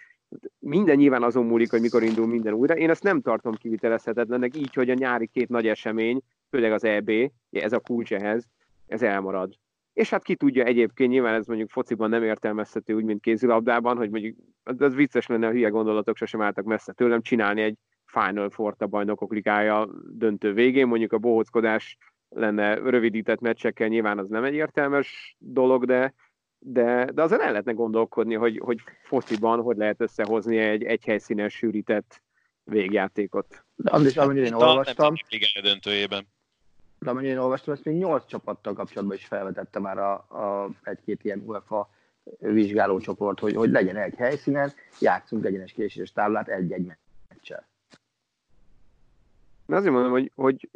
Minden nyilván azon múlik, hogy mikor indul minden újra. Én ezt nem tartom kivitelezhetetlennek, így, hogy a nyári két nagy esemény, főleg az EB, ez a kulcs ehhez, ez elmarad. És hát ki tudja egyébként, nyilván ez mondjuk fociban nem értelmezhető úgy, mint kézilabdában, hogy mondjuk az vicces lenne, a hülye gondolatok sosem álltak messze tőlem, csinálni egy Final Four a bajnokok ligája döntő végén, mondjuk a bohóckodás lenne rövidített meccsekkel, nyilván az nem egy értelmes dolog, de, de, de azon el lehetne gondolkodni, hogy, hogy fociban hogy lehet összehozni egy egyhelyszínes sűrített végjátékot. De Andris, amennyire én olvastam... Nem döntőjében. De amennyire én olvastam, ezt még nyolc csapattal kapcsolatban is felvetette már a, a egy-két ilyen UEFA vizsgálócsoport, hogy, hogy legyen egy helyszínen, játszunk egyenes késéses táblát egy-egy meccsel. De azért mondom, hogy, hogy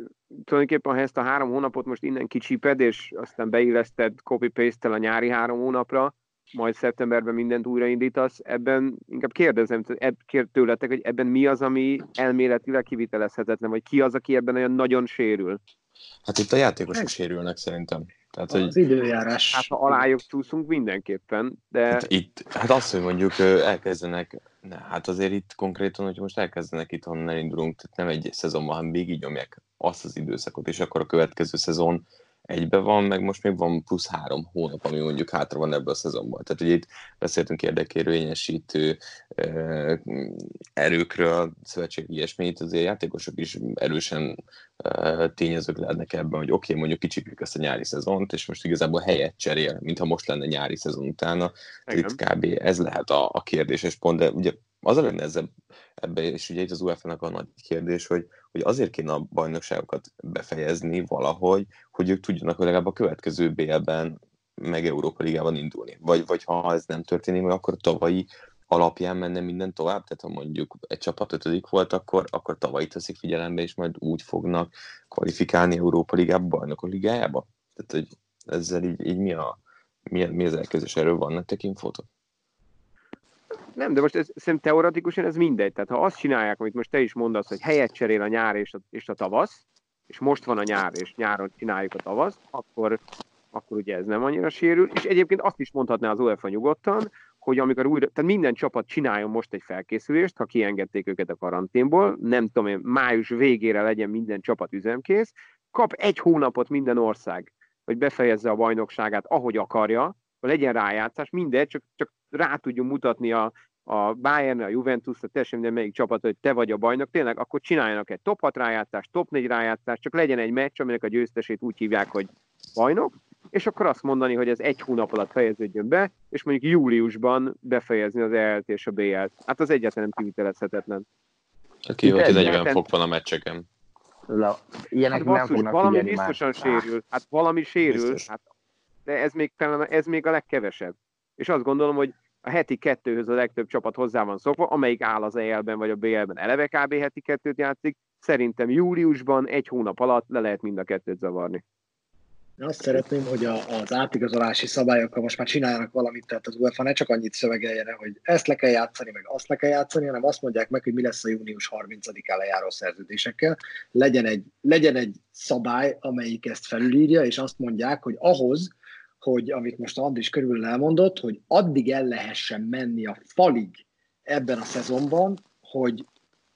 tulajdonképpen ha ezt a három hónapot most innen kicsiped, és aztán beilleszted copy-paste-tel a nyári három hónapra, majd szeptemberben mindent újraindítasz, ebben inkább kérdezem kérd tőletek, hogy ebben mi az, ami elméletileg kivitelezhetetlen, vagy ki az, aki ebben olyan nagyon sérül? Hát itt a játékosok sérülnek szerintem. Tehát, az hogy, időjárás. Hát ha alájuk csúszunk mindenképpen, de... Hát itt, hát azt, hogy mondjuk elkezdenek, ne, hát azért itt konkrétan, hogy most elkezdenek itt, honnan elindulunk, tehát nem egy szezonban, hanem végig nyomják azt az időszakot, és akkor a következő szezon egybe van, meg most még van plusz három hónap, ami mondjuk hátra van ebből a szezonban. Tehát ugye itt beszéltünk érdekérvényesítő erőkről, szövetség ilyesmi, itt azért játékosok is erősen tényezők lehetnek ebben, hogy oké, okay, mondjuk kicsipjük ezt a nyári szezont, és most igazából helyet cserél, mintha most lenne nyári szezon utána. Itt kb. ez lehet a, a kérdéses pont, de ugye az a lenne ezzel, ebbe, és ugye itt az UEFA-nak a nagy kérdés, hogy, hogy azért kéne a bajnokságokat befejezni valahogy, hogy ők tudjanak legalább a következő BL-ben meg Európa Ligában indulni. Vagy, vagy ha ez nem történik akkor tavalyi alapján menne minden tovább, tehát ha mondjuk egy csapat ötödik volt, akkor, akkor tavalyi teszik figyelembe, és majd úgy fognak kvalifikálni Európa Ligába, Bajnokok Ligájába? Tehát, hogy ezzel így, így mi, a, mi, mi az elképzelés, erről van nektek infótok? Nem, de most ez, szerintem teoretikusan ez mindegy. Tehát ha azt csinálják, amit most te is mondasz, hogy helyet cserél a nyár és a, és a tavasz, és most van a nyár, és nyáron csináljuk a tavasz, akkor, akkor ugye ez nem annyira sérül, és egyébként azt is mondhatná az UEFA nyugodtan, hogy amikor újra, tehát minden csapat csináljon most egy felkészülést, ha kiengedték őket a karanténból, nem tudom én, május végére legyen minden csapat üzemkész, kap egy hónapot minden ország, hogy befejezze a bajnokságát, ahogy akarja, legyen rájátszás, mindegy, csak, csak rá tudjunk mutatni a, a Bayern, a Juventus, a teljesen minden melyik csapat, hogy te vagy a bajnok, tényleg akkor csináljanak egy top 6 rájátszást, top 4 rájátszást, csak legyen egy meccs, aminek a győztesét úgy hívják, hogy bajnok, és akkor azt mondani, hogy ez egy hónap alatt fejeződjön be, és mondjuk júliusban befejezni az EL-t és a BL-t. Hát az egyáltalán nem kivitelezhetetlen. Aki hogy 40 egyáltalán- fok van a meccseken. La, ilyenek Hát nem basszus, fognak valami biztosan más. sérül. Hát valami sérül, Biztos. hát, de ez még, talán, ez még a legkevesebb. És azt gondolom, hogy a heti kettőhöz a legtöbb csapat hozzá van szokva, amelyik áll az EL-ben vagy a BL-ben eleve kb. heti kettőt játszik. Szerintem júliusban egy hónap alatt le lehet mind a kettőt zavarni. Azt szeretném, hogy a, az átigazolási szabályokkal most már csináljanak valamit, tehát az UEFA ne csak annyit szövegeljen, hogy ezt le kell játszani, meg azt le kell játszani, hanem azt mondják meg, hogy mi lesz a június 30-án lejáró szerződésekkel. Legyen egy, legyen egy szabály, amelyik ezt felülírja, és azt mondják, hogy ahhoz, hogy amit most Andris körül elmondott, hogy addig el lehessen menni a falig ebben a szezonban, hogy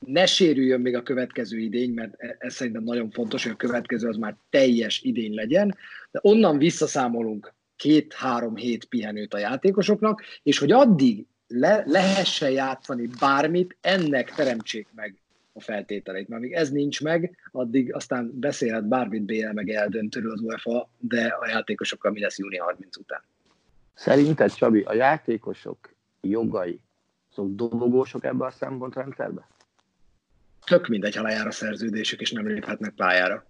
ne sérüljön még a következő idény, mert e- ez szerintem nagyon fontos, hogy a következő az már teljes idény legyen, de onnan visszaszámolunk két-három hét pihenőt a játékosoknak, és hogy addig le, lehessen játszani bármit, ennek teremtsék meg a feltételeit. Mert amíg ez nincs meg, addig aztán beszélhet bármit BL meg eldöntőről az UEFA, de a játékosokkal mi lesz júni 30 után. Szerinted, Csabi, a játékosok jogai azok dobogósok ebbe a szempontrendszerbe? Tök mindegy, ha lejár a szerződésük, és nem léphetnek pályára.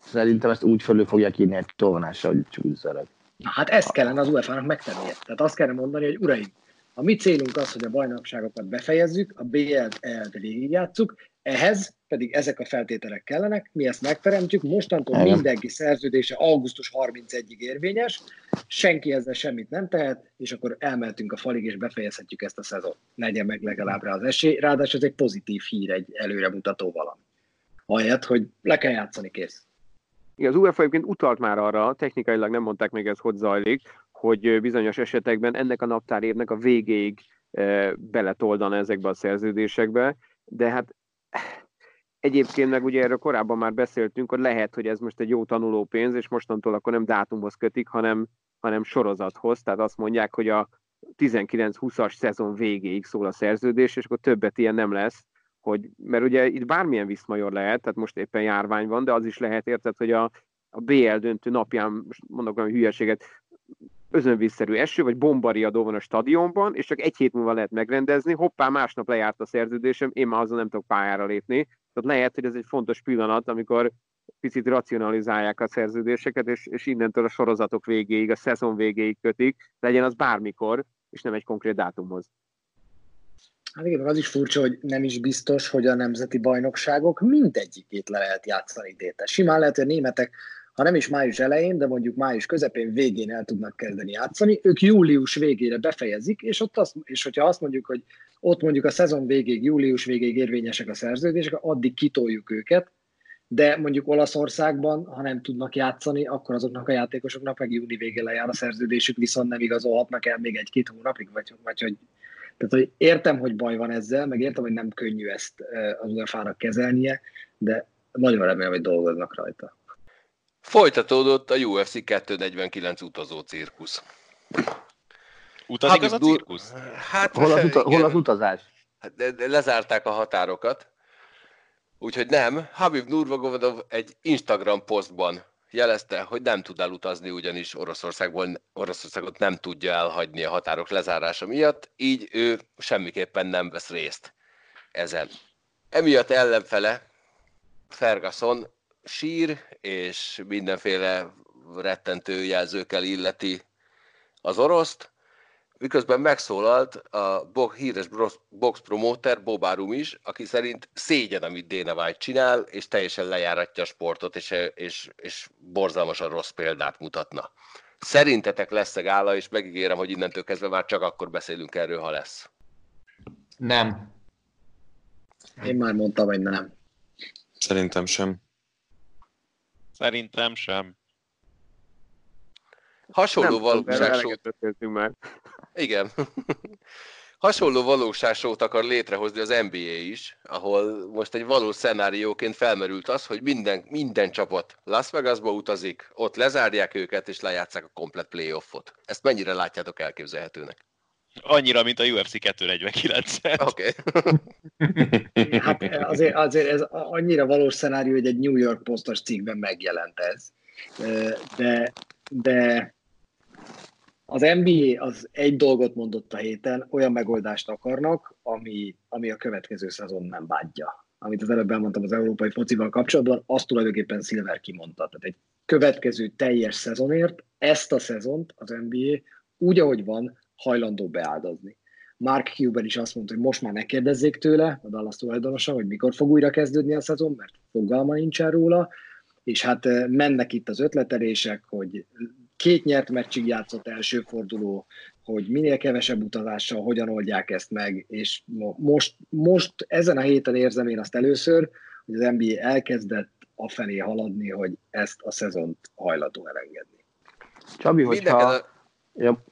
Szerintem ezt úgy fölül fogják írni egy tolvonással, hogy. Na, hát ezt kellene az UEFA-nak megtennie. Tehát azt kellene mondani, hogy uraim, a mi célunk az, hogy a bajnokságokat befejezzük, a BL-t végigjátszuk, ehhez pedig ezek a feltételek kellenek, mi ezt megteremtjük, mostantól Igen. mindenki szerződése augusztus 31-ig érvényes, senki ezzel semmit nem tehet, és akkor elmentünk a falig, és befejezhetjük ezt a szezon. Legyen meg legalább rá az esély, ráadásul ez egy pozitív hír, egy előremutató valami. Ahelyett, hogy le kell játszani, kész. Igen, az UEFA egyébként utalt már arra, technikailag nem mondták még ez, hogy zajlik, hogy bizonyos esetekben ennek a naptárévnek a végéig beletoldana ezekbe a szerződésekbe, de hát egyébként meg ugye erről korábban már beszéltünk, hogy lehet, hogy ez most egy jó tanuló pénz, és mostantól akkor nem dátumhoz kötik, hanem, hanem sorozathoz, tehát azt mondják, hogy a 19-20-as szezon végéig szól a szerződés, és akkor többet ilyen nem lesz, hogy, mert ugye itt bármilyen viszmajor lehet, tehát most éppen járvány van, de az is lehet, érted, hogy a, a BL döntő napján, most mondok valami hülyeséget, özönvízszerű eső, vagy bombariadó van a stadionban, és csak egy hét múlva lehet megrendezni, hoppá, másnap lejárt a szerződésem, én már azon nem tudok pályára lépni. Tehát lehet, hogy ez egy fontos pillanat, amikor picit racionalizálják a szerződéseket, és, és innentől a sorozatok végéig, a szezon végéig kötik, legyen az bármikor, és nem egy konkrét dátumhoz. Hát igen, az is furcsa, hogy nem is biztos, hogy a nemzeti bajnokságok mindegyikét le lehet játszani idén. Simán lehet, hogy a németek, ha nem is május elején, de mondjuk május közepén, végén el tudnak kezdeni játszani, ők július végére befejezik, és, ott azt, és hogyha azt mondjuk, hogy ott mondjuk a szezon végéig, július végéig érvényesek a szerződések, addig kitoljuk őket, de mondjuk Olaszországban, ha nem tudnak játszani, akkor azoknak a játékosoknak meg júni végén lejár a szerződésük, viszont nem igazolhatnak el még egy-két hónapig, vagy, vagy hogy tehát, hogy értem, hogy baj van ezzel, meg értem, hogy nem könnyű ezt eh, az UEFA-nak kezelnie, de nagyon remélem, hogy dolgoznak rajta. Folytatódott a UFC 249 utazó cirkusz. Utazik az a cirkusz? Hát, Hol az, uta- hol az utazás? Hát lezárták a határokat, úgyhogy nem. Habib Nurmagomedov egy Instagram posztban jelezte, hogy nem tud elutazni, ugyanis Oroszországból, Oroszországot nem tudja elhagyni a határok lezárása miatt, így ő semmiképpen nem vesz részt ezen. Emiatt ellenfele Ferguson sír, és mindenféle rettentő jelzőkkel illeti az oroszt, miközben megszólalt a bo- híres box promoter Bob Arum is, aki szerint szégyen, amit Dana White csinál, és teljesen lejáratja a sportot, és, és, és borzalmasan rossz példát mutatna. Szerintetek lesz-e gála, és megígérem, hogy innentől kezdve már csak akkor beszélünk erről, ha lesz. Nem. Én már mondtam, hogy nem. Szerintem sem. Szerintem sem. Hasonló Nem valóságsót már. Igen. Hasonló valóságsót akar létrehozni az NBA is, ahol most egy valós szenárióként felmerült az, hogy minden, minden csapat Las Vegasba utazik, ott lezárják őket, és lejátszák a komplet playoffot. Ezt mennyire látjátok elképzelhetőnek? Annyira, mint a UFC 249 Oké. Okay. Hát azért, azért ez annyira valós szenárió, hogy egy New York Postos cikkben megjelent ez. De, de az NBA az egy dolgot mondott a héten, olyan megoldást akarnak, ami, ami a következő szezon nem bádja. Amit az előbb elmondtam az európai focival kapcsolatban, azt tulajdonképpen Silver kimondta. Tehát egy következő teljes szezonért ezt a szezont az NBA úgy, ahogy van, hajlandó beáldozni. Mark Cuban is azt mondta, hogy most már ne kérdezzék tőle, a Dallas tulajdonosa, hogy mikor fog újra kezdődni a szezon, mert fogalma nincsen róla, és hát mennek itt az ötletelések, hogy két nyert meccsig játszott első forduló, hogy minél kevesebb utazással hogyan oldják ezt meg, és most, most ezen a héten érzem én azt először, hogy az NBA elkezdett afelé haladni, hogy ezt a szezont hajlandó elengedni. Csabi, hogyha... Ja,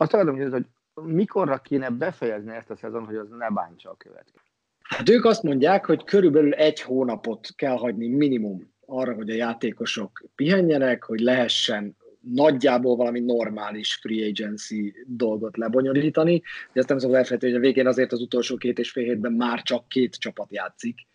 azt akarom kérdezni, hogy mikorra kéne befejezni ezt a szezon, hogy az ne bántsa a következő. Hát ők azt mondják, hogy körülbelül egy hónapot kell hagyni minimum arra, hogy a játékosok pihenjenek, hogy lehessen nagyjából valami normális free agency dolgot lebonyolítani, de ezt nem szabad elfelejteni, hogy a végén azért az utolsó két és fél hétben már csak két csapat játszik,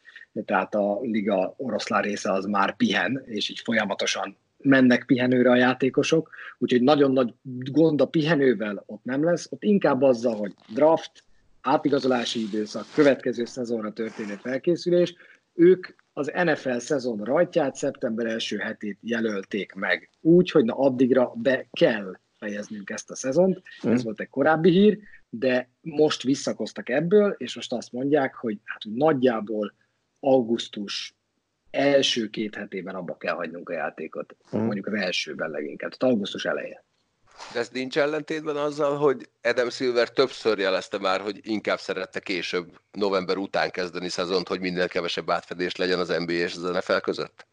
tehát a liga oroszlán része az már pihen, és így folyamatosan mennek pihenőre a játékosok, úgyhogy nagyon nagy gond a pihenővel ott nem lesz, ott inkább azzal, hogy draft, átigazolási időszak, következő szezonra történő felkészülés, ők az NFL szezon rajtját szeptember első hetét jelölték meg. Úgy, hogy na addigra be kell fejeznünk ezt a szezont. Mm. Ez volt egy korábbi hír, de most visszakoztak ebből, és most azt mondják, hogy hát nagyjából augusztus első két hetében abba kell hagynunk a játékot. Mm. Mondjuk az elsőben leginkább, tehát augusztus elején. De ez nincs ellentétben azzal, hogy Adam Silver többször jelezte már, hogy inkább szerette később, november után kezdeni szezont, hogy minél kevesebb átfedés legyen az NBA és az NFL között?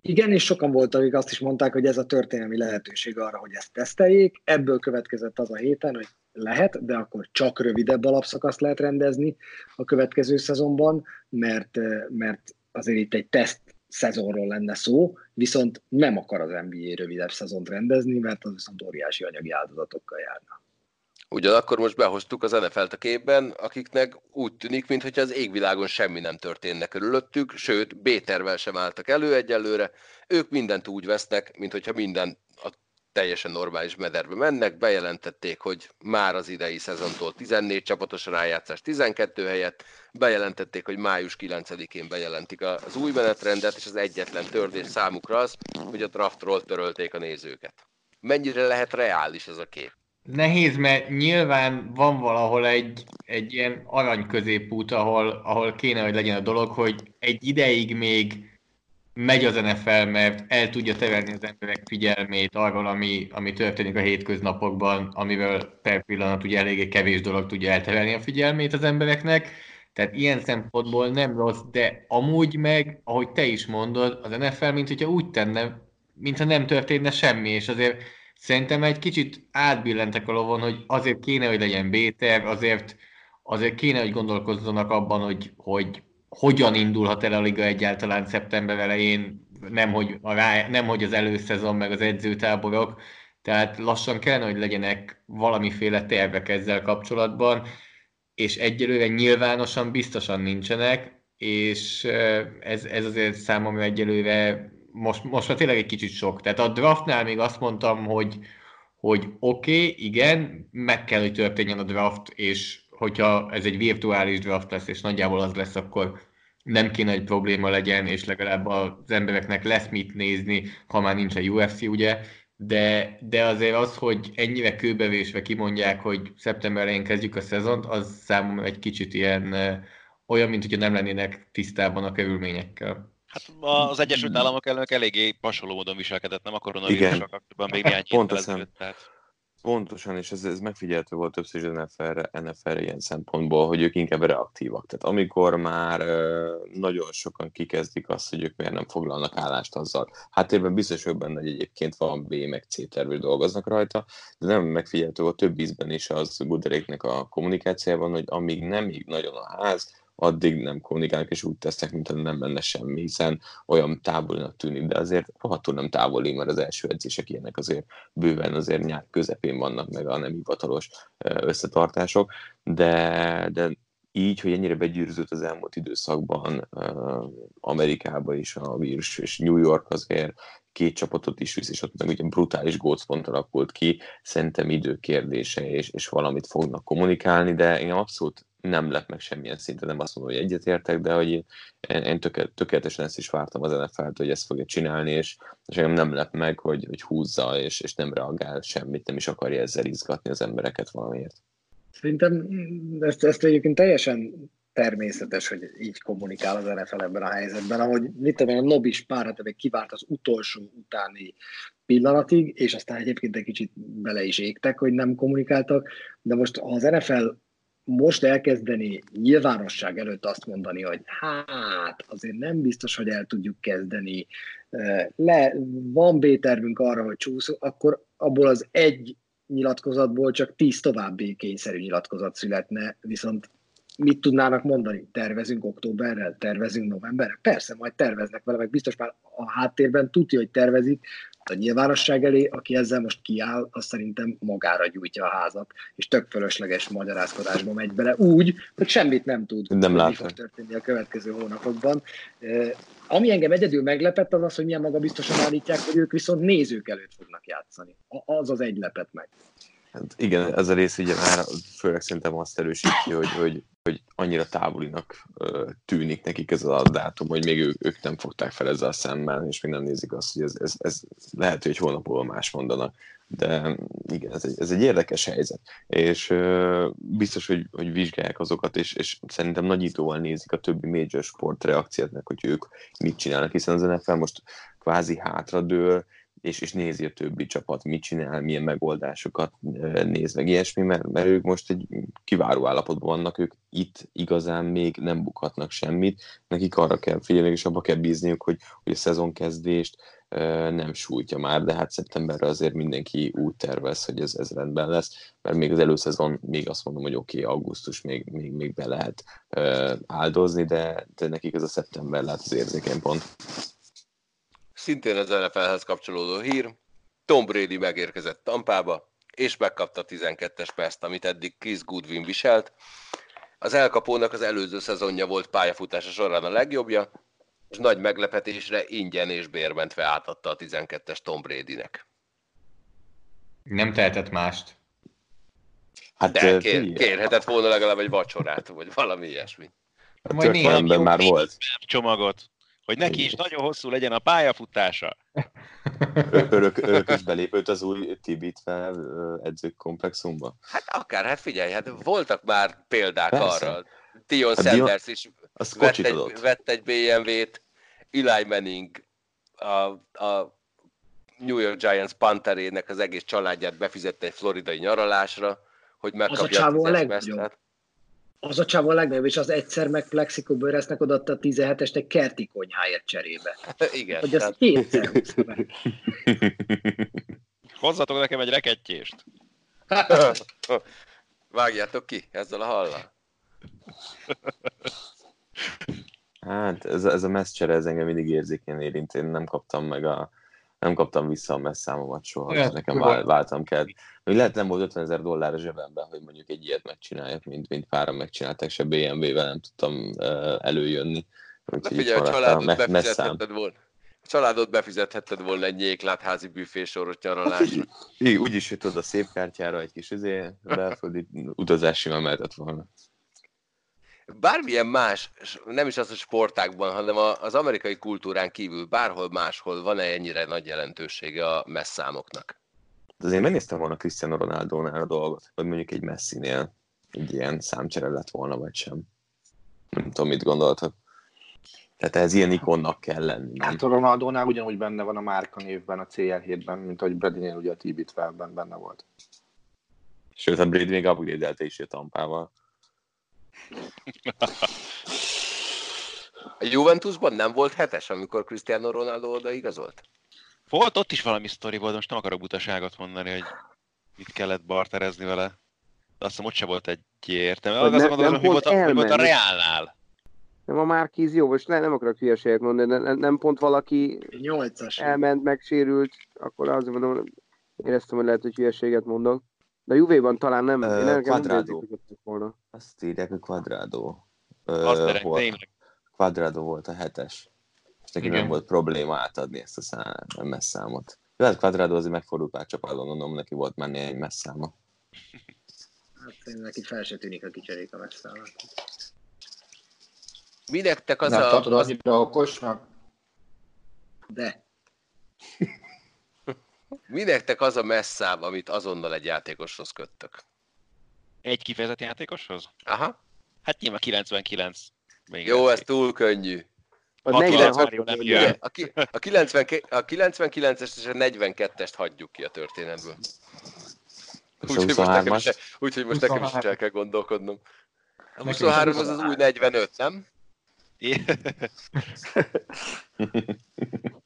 Igen, és sokan voltak, akik azt is mondták, hogy ez a történelmi lehetőség arra, hogy ezt teszteljék. Ebből következett az a héten, hogy lehet, de akkor csak rövidebb alapszakaszt lehet rendezni a következő szezonban, mert, mert azért itt egy teszt szezonról lenne szó, viszont nem akar az NBA rövidebb szezont rendezni, mert az viszont óriási anyagi áldozatokkal járna. Ugyanakkor most behoztuk az NFL-t a képben, akiknek úgy tűnik, mintha az égvilágon semmi nem történne körülöttük, sőt, B-tervel sem álltak elő egyelőre. Ők mindent úgy vesznek, mintha minden teljesen normális mederbe mennek, bejelentették, hogy már az idei szezontól 14 csapatos rájátszás 12 helyett, bejelentették, hogy május 9-én bejelentik az új menetrendet, és az egyetlen tördés számukra az, hogy a draftról törölték a nézőket. Mennyire lehet reális ez a kép? Nehéz, mert nyilván van valahol egy, egy ilyen arany középút, ahol, ahol kéne, hogy legyen a dolog, hogy egy ideig még megy az NFL, mert el tudja terelni az emberek figyelmét arról, ami, ami történik a hétköznapokban, amivel per pillanat ugye eléggé kevés dolog tudja elterelni a figyelmét az embereknek. Tehát ilyen szempontból nem rossz, de amúgy meg, ahogy te is mondod, az NFL, mint hogyha úgy tenne, mintha nem történne semmi, és azért szerintem egy kicsit átbillentek a lovon, hogy azért kéne, hogy legyen B-terv, azért, azért kéne, hogy gondolkozzanak abban, hogy, hogy hogyan indulhat el a liga egyáltalán szeptember elején, nem hogy, a rá, nem hogy az előszezon, meg az edzőtáborok, tehát lassan kellene, hogy legyenek valamiféle tervek ezzel kapcsolatban, és egyelőre nyilvánosan biztosan nincsenek, és ez, ez azért számomra egyelőre most, most már tényleg egy kicsit sok. Tehát a draftnál még azt mondtam, hogy, hogy oké, okay, igen, meg kell, hogy történjen a draft, és hogyha ez egy virtuális draft lesz, és nagyjából az lesz, akkor nem kéne, hogy probléma legyen, és legalább az embereknek lesz mit nézni, ha már nincs a UFC, ugye, de, de azért az, hogy ennyire kőbevésve kimondják, hogy szeptember elején kezdjük a szezont, az számomra egy kicsit ilyen olyan, mint hogyha nem lennének tisztában a körülményekkel. Hát az Egyesült Államok elnök eléggé hasonló módon viselkedett, nem a koronavírussal kapcsolatban még néhány Pont héttel eszem. ezelőtt. Tehát... Pontosan, és ez, ez megfigyelhető volt többször is NFL-re, NFL-re ilyen szempontból, hogy ők inkább reaktívak. Tehát amikor már nagyon sokan kikezdik azt, hogy ők miért nem foglalnak állást azzal. Háttérben biztos vagyok benne, hogy egyébként van B meg C tervű dolgoznak rajta, de nem megfigyelhető a több ízben is az Guderéknek a kommunikációban, hogy amíg nem így nagyon a ház, addig nem kommunikálnak, és úgy tesznek, mintha nem lenne semmi, hiszen olyan távolinak tűnik, de azért rohadtul nem távoli, mert az első edzések ilyenek azért bőven azért nyár közepén vannak meg a nem hivatalos összetartások, de, de így, hogy ennyire begyűrűzött az elmúlt időszakban uh, Amerikába is a vírus, és New York azért két csapatot is visz, és ott meg ugye brutális gócpont alakult ki, szerintem idő kérdése, és, és valamit fognak kommunikálni, de én abszolút nem lett meg semmilyen szinten, nem azt mondom, hogy egyetértek, de hogy én, én tökélet, tökéletesen ezt is vártam az NFL-t, hogy ezt fogja csinálni, és, és engem nem lett meg, hogy, hogy húzza, és, és nem reagál semmit, nem is akarja ezzel izgatni az embereket valamiért. Szerintem ezt, ezt egyébként teljesen természetes, hogy így kommunikál az NFL ebben a helyzetben, ahogy mit tudom, a Nobis párat kivárt az utolsó utáni pillanatig, és aztán egyébként egy kicsit bele is égtek, hogy nem kommunikáltak, de most ha az NFL most elkezdeni nyilvánosság előtt azt mondani, hogy hát azért nem biztos, hogy el tudjuk kezdeni, le, van B-tervünk arra, hogy csúszunk, akkor abból az egy nyilatkozatból csak tíz további kényszerű nyilatkozat születne, viszont mit tudnának mondani? Tervezünk októberrel, tervezünk novemberrel? Persze, majd terveznek vele, meg biztos már a háttérben tudja, hogy tervezik, a nyilvánosság elé, aki ezzel most kiáll, az szerintem magára gyújtja a házat, és tök fölösleges magyarázkodásba megy bele úgy, hogy semmit nem tud, nem látom. mi fog történni a következő hónapokban. Ami engem egyedül meglepett, az az, hogy milyen maga biztosan állítják, hogy ők viszont nézők előtt fognak játszani. Az az egy lepet meg. Hát igen, ez a rész ugye már főleg szerintem azt erősíti, hogy, hogy, hogy annyira távolinak tűnik nekik ez a dátum, hogy még ők, ők nem fogták fel ezzel szemmel, és még nem nézik azt, hogy ez, ez, ez lehet, hogy hónapból más mondanak. De igen, ez egy, ez egy érdekes helyzet. És uh, biztos, hogy, hogy vizsgálják azokat, és, és szerintem nagyítóval nézik a többi major sport reakciótnak, hogy ők mit csinálnak, hiszen az NFL most kvázi hátradől, és, és nézi a többi csapat, mit csinál, milyen megoldásokat néz meg ilyesmi, mert, mert ők most egy kiváló állapotban vannak, ők itt igazán még nem bukhatnak semmit, nekik arra kell figyelni, és abba kell bízniuk, hogy, hogy a szezonkezdést nem sújtja már, de hát szeptemberre azért mindenki úgy tervez, hogy ez, ez rendben lesz, mert még az előszezon, még azt mondom, hogy oké, okay, augusztus még, még, még be lehet áldozni, de, de nekik ez a szeptember lehet az érzékeny pont szintén az NFL-hez kapcsolódó hír, Tom Brady megérkezett Tampába, és megkapta a 12-es perzt, amit eddig Chris Goodwin viselt. Az elkapónak az előző szezonja volt pályafutása során a legjobbja, és nagy meglepetésre ingyen és bérmentve átadta a 12-es Tom Brady-nek. Nem tehetett mást. Hát, De kér, kérhetett volna legalább egy vacsorát, vagy valami ilyesmi. Majd néha már volt. Csomagot hogy neki is nagyon hosszú legyen a pályafutása. Örök, örökös belépőt az új Tibit fel edzők komplexumba? Hát akár, hát figyelj, hát voltak már példák Persze. arra. Tion hát Sanders Dion, is vett egy, vett egy BMW-t, Eli Manning, a, a New York Giants panterének az egész családját befizette egy floridai nyaralásra, hogy megkapja az a, a legjobb az a csávó a legnagyobb, és az egyszer meg Plexico Bőresznek odaadta a 17-est egy kerti konyháért cserébe. Igen. Hogy az kétszer meg. Hozzatok nekem egy rekettyést. Vágjátok ki ezzel a hallal. Hát ez, ez a messzcsere, ez engem mindig érzékeny érint. Én nem kaptam meg a, nem kaptam vissza a messzámomat soha, ja, nekem vál, váltam kell. Hogy lehet nem volt 50 ezer dollár a zsebemben, hogy mondjuk egy ilyet megcsináljak, mint, mint páran megcsinálták, se BMW-vel nem tudtam uh, előjönni. Úgyhogy figyelj, a családot me- befizethetted volna. A családot befizethetted volna egy nyéklátházi büfésoros nyaralásra. Igen, úgyis, hogy tudod a szép kártyára egy kis izé, belföldi utazási mehetett volna bármilyen más, nem is az a sportákban, hanem az amerikai kultúrán kívül bárhol máshol van-e ennyire nagy jelentősége a messzámoknak? Azért megnéztem volna Cristiano Ronaldo-nál a dolgot, hogy mondjuk egy Messinél egy ilyen számcsere lett volna, vagy sem. Nem tudom, mit gondoltak. Tehát ez ilyen ikonnak kell lenni. Hát a Ronaldónál ugyanúgy benne van a márka névben, a CL7-ben, mint ahogy Bradynél ugye a Tibit felben benne volt. Sőt, a Brady még upgrade is a tampával. A Juventusban nem volt hetes, amikor Cristiano Ronaldo oda igazolt? Volt ott is valami sztori volt, most nem akarok butaságot mondani, hogy mit kellett barterezni vele. De azt hiszem, ott se volt egy értelme. Az ne- nem, gondolom, nem hogy volt, a, hogy volt a. Reálnál. Nem a Márkíz jó, most ne, nem akarok hülyeséget mondani, de nem, nem pont valaki Nyolcas. elment, megsérült, akkor azért mondom, éreztem, hogy lehet, hogy hülyeséget mondok. De a Juvéban talán nem. Ö, Én ott volna. Azt írják, hogy Quadrado. Azt Ö. Quadrado volt a hetes. És neki nem volt probléma átadni ezt a szám, messz számot. Jó, hát Quadrado azért megfordult pár csapatban, gondolom, neki volt már néhány messz száma. Hát neki fel se tűnik, ha kicserék a messzámat. Mi nektek az Nem a... tartod Az, annyira okosnak? De. mi nektek az a messzám, amit azonnal egy játékoshoz köttök? Egy kifejezett játékoshoz? Aha. Hát nyilván 99. Még Jó, ez túl könnyű. A 66 46 jó, nem Igen, jön. a, ki, a, 90, a 99-est és a 42-est hagyjuk ki a történetből. Úgyhogy most, nekem is, 23-as? úgyhogy most nekem is el kell gondolkodnom. A Nekem is 23 az az új 45, nem?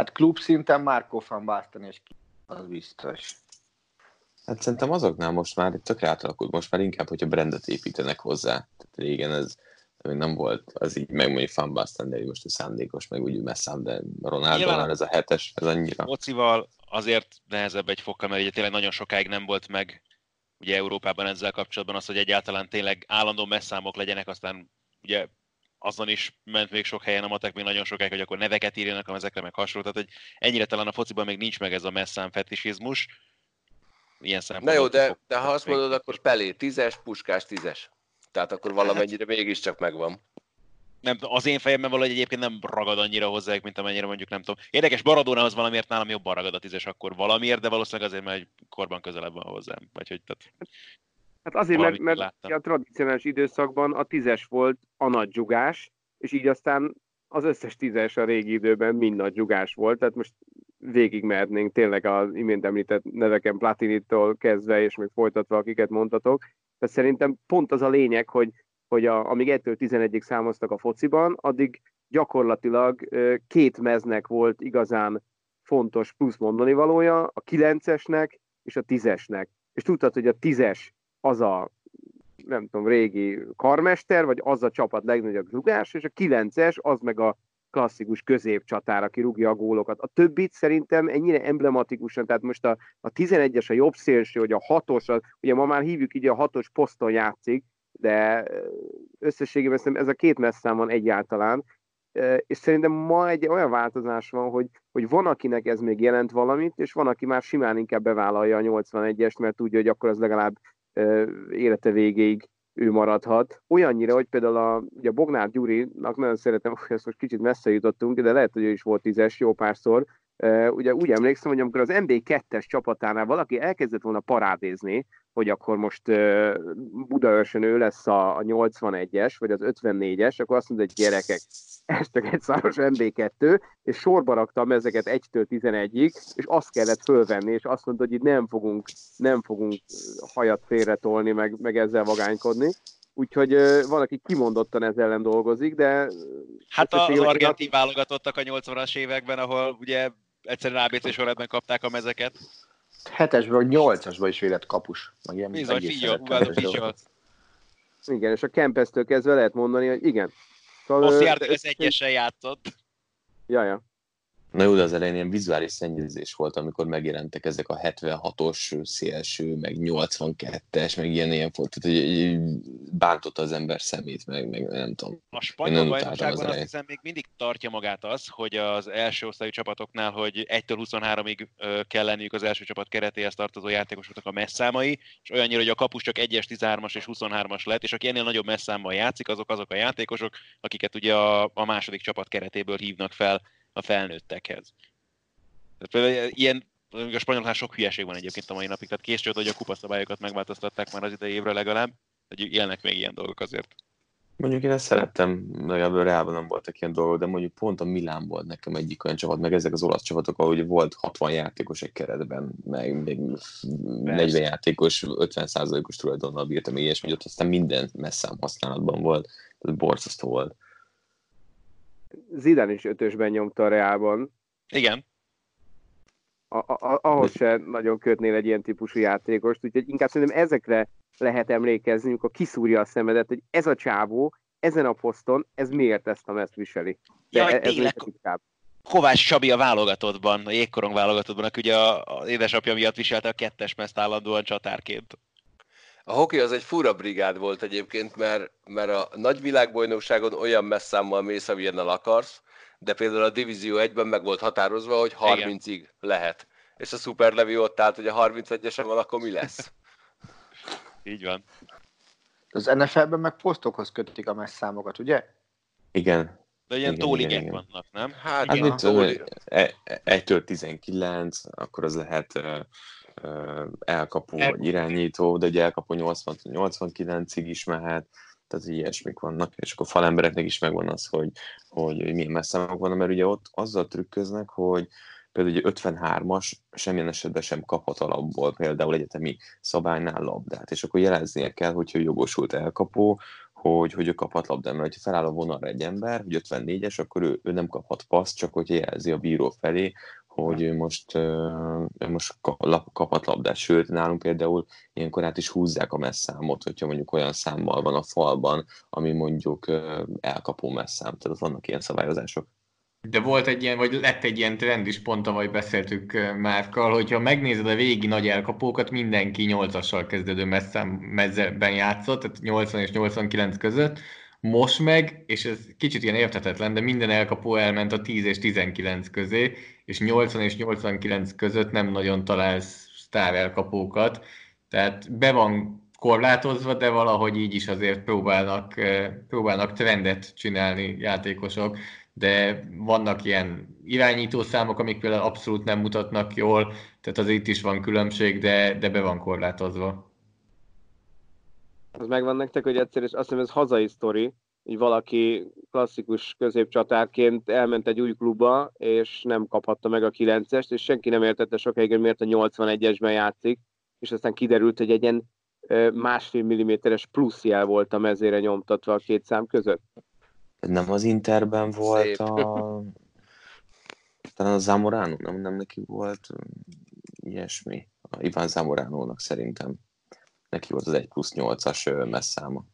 Hát klub szinten Marco van Basten és ki, az biztos. Hát szerintem azoknál most már tökre átalakult, most már inkább, hogyha brandet építenek hozzá. Tehát régen ez még nem volt, az így meg mondjuk Fan Basten, de most a szándékos, meg úgy messzám, de Ronaldo Nyilván- már ez a hetes, ez annyira. Focival azért nehezebb egy fokkal, mert ugye tényleg nagyon sokáig nem volt meg ugye Európában ezzel kapcsolatban az, hogy egyáltalán tényleg állandó messzámok legyenek, aztán ugye azon is ment még sok helyen a matek még nagyon sokáig, hogy akkor neveket írjanak a ezekre, meg hasonló. Tehát, hogy ennyire talán a fociban még nincs meg ez a messzám fetisizmus. Ilyen Na jó, de, de ha azt mondod, akkor Pelé 10-es, Puskás 10-es. Tehát akkor valamennyire mégiscsak megvan. nem, az én fejemben valahogy egyébként nem ragad annyira hozzájuk, mint amennyire mondjuk nem tudom. Érdekes, Baradónához valamiért nálam jobban ragad a tízes akkor valamiért, de valószínűleg azért, mert egy korban közelebb van hozzám. Vagy hogy, tehát, Hát azért, mert, mert láttam. a tradicionális időszakban a tízes volt a nagy dzsugás, és így aztán az összes tízes a régi időben mind nagy dzsugás volt, tehát most végigmehetnénk tényleg az imént említett neveken Platinitól kezdve, és még folytatva, akiket mondtatok. Tehát szerintem pont az a lényeg, hogy, hogy a, amíg 1-től 11-ig számoztak a fociban, addig gyakorlatilag két meznek volt igazán fontos plusz mondani valója, a 9-esnek és a 10-esnek. És tudtad, hogy a 10-es az a nem tudom, régi karmester, vagy az a csapat legnagyobb rugás, és a 9-es az meg a klasszikus középcsatár, aki rúgja a gólokat. A többit szerintem ennyire emblematikusan, tehát most a, a 11-es a jobb szélső, hogy a 6-os, az, ugye ma már hívjuk így a 6-os poszton játszik, de összességében szerintem ez a két messzám van egyáltalán, és szerintem ma egy olyan változás van, hogy, hogy van, akinek ez még jelent valamit, és van, aki már simán inkább bevállalja a 81-est, mert tudja, hogy akkor az legalább élete végéig ő maradhat. Olyannyira, hogy például a, ugye a Bognár Gyurinak nagyon szeretem, hogy ezt most kicsit messze jutottunk, de lehet, hogy ő is volt tízes jó párszor. Ugye úgy emlékszem, hogy amikor az MB2-es csapatánál valaki elkezdett volna parádézni, hogy akkor most Budaörsön ő lesz a, a 81-es, vagy az 54-es, akkor azt mondta, hogy gyerekek, ez csak egy száros MB2, és sorba raktam ezeket 1-től 11-ig, és azt kellett fölvenni, és azt mondta, hogy itt nem fogunk, nem fogunk hajat félretolni, meg, meg ezzel vagánykodni. Úgyhogy van, aki kimondottan ezzel ellen dolgozik, de Hát az argentin válogatottak a 80-as években, ahol ugye egyszerűen ABC sorrendben kapták a mezeket. Hetesben vagy nyolcasban is védett kapus. Meg ilyen Bizony, figyel, igen, és a Kempesztől kezdve lehet mondani, hogy igen. Szóval, ö, Oszjárd de- az egyesen játszott. Ja, ja. Na jó, de az elején ilyen vizuális szennyezés volt, amikor megjelentek ezek a 76-os szélső, meg 82-es, meg ilyen ilyen volt, tehát hogy így bántotta az ember szemét, meg, meg nem tudom. A spanyol bajnokságban az azt hiszem még mindig tartja magát az, hogy az első osztályú csapatoknál, hogy 1-től 23-ig ö, kell lenniük az első csapat keretéhez tartozó játékosoknak a messzámai, és olyannyira, hogy a kapus csak 1-es, 13-as és 23-as lett, és aki ennél nagyobb messzámmal játszik, azok azok a játékosok, akiket ugye a, a második csapat keretéből hívnak fel a felnőttekhez. Tehát például ilyen a spanyolnál sok hülyeség van egyébként a mai napig, tehát csoda, hogy a kupaszabályokat megváltoztatták már az idei évre legalább, hogy élnek még ilyen dolgok azért. Mondjuk én ezt szerettem, a Reálban nem voltak ilyen dolgok, de mondjuk pont a Milán volt nekem egyik olyan csapat, meg ezek az olasz csapatok, ahol ugye volt 60 játékos egy keretben, meg még 40 játékos, 50%-os tulajdonnal bírta még ilyesmi, ott aztán minden messzám használatban volt, tehát borzasztó volt. Zidane is ötösben nyomta a Reálban. Igen. A, a, ahhoz se nagyon kötnél egy ilyen típusú játékost, úgyhogy inkább szerintem ezekre lehet emlékezni, amikor kiszúrja a szemedet, hogy ez a csávó, ezen a poszton, ez miért ezt a meszt viseli. De Jaj, ez tényleg, Kovács Csabi a válogatottban, a jégkorong válogatottban, aki ugye az édesapja miatt viselte a kettes meszt állandóan csatárként. A hoki az egy fura brigád volt egyébként, mert, mert a nagy világbajnokságon olyan messzámmal mész, amilyennel akarsz, de például a Divízió 1-ben meg volt határozva, hogy 30-ig lehet. És a Super Levi ott állt, hogy a 31-esen van, akkor mi lesz? Így van. Az NFL-ben meg posztokhoz kötik a messzámokat, ugye? Igen. De ilyen tólingek vannak, nem? Hát, hát mit tudom, 1-től 19, akkor az lehet elkapó El... vagy irányító, de ugye elkapó 80-89-ig is mehet, tehát ilyesmik vannak, és akkor falembereknek is megvan az, hogy, hogy milyen messzámok vannak, mert ugye ott azzal trükköznek, hogy például egy 53-as semmilyen esetben sem kaphat alapból például egyetemi szabálynál labdát, és akkor jeleznie kell, hogyha jogosult elkapó, hogy, hogy ő kaphat labdát, mert ha feláll a vonalra egy ember, hogy 54-es, akkor ő, ő nem kaphat paszt, csak hogyha jelzi a bíró felé, hogy ő most, ő most kaphat labdát. Sőt, nálunk például ilyenkor át is húzzák a messzámot, hogyha mondjuk olyan számmal van a falban, ami mondjuk elkapó messzám. Tehát vannak ilyen szabályozások. De volt egy ilyen, vagy lett egy ilyen trend is, pont ahogy beszéltük Márkkal, hogyha megnézed a végi nagy elkapókat, mindenki 8-assal kezdődő messzem, mezzeben játszott, tehát 80 és 89 között, most meg, és ez kicsit ilyen érthetetlen, de minden elkapó elment a 10 és 19 közé, és 80 és 89 között nem nagyon találsz sztár elkapókat, tehát be van korlátozva, de valahogy így is azért próbálnak, próbálnak trendet csinálni játékosok de vannak ilyen irányítószámok, amik például abszolút nem mutatnak jól, tehát az itt is van különbség, de, de be van korlátozva. Az megvan nektek, hogy egyszer, és azt hiszem ez hazai sztori, így valaki klasszikus középcsatárként elment egy új klubba, és nem kaphatta meg a 9-est, és senki nem értette sokáig, hogy miért a 81-esben játszik, és aztán kiderült, hogy egy ilyen másfél milliméteres pluszjel volt a mezére nyomtatva a két szám között. Nem az Interben volt Szép. a... Talán a Zamorano, nem, nem neki volt ilyesmi. A Iván Zamoránónak szerintem. Neki volt az 1 plusz 8-as messzáma.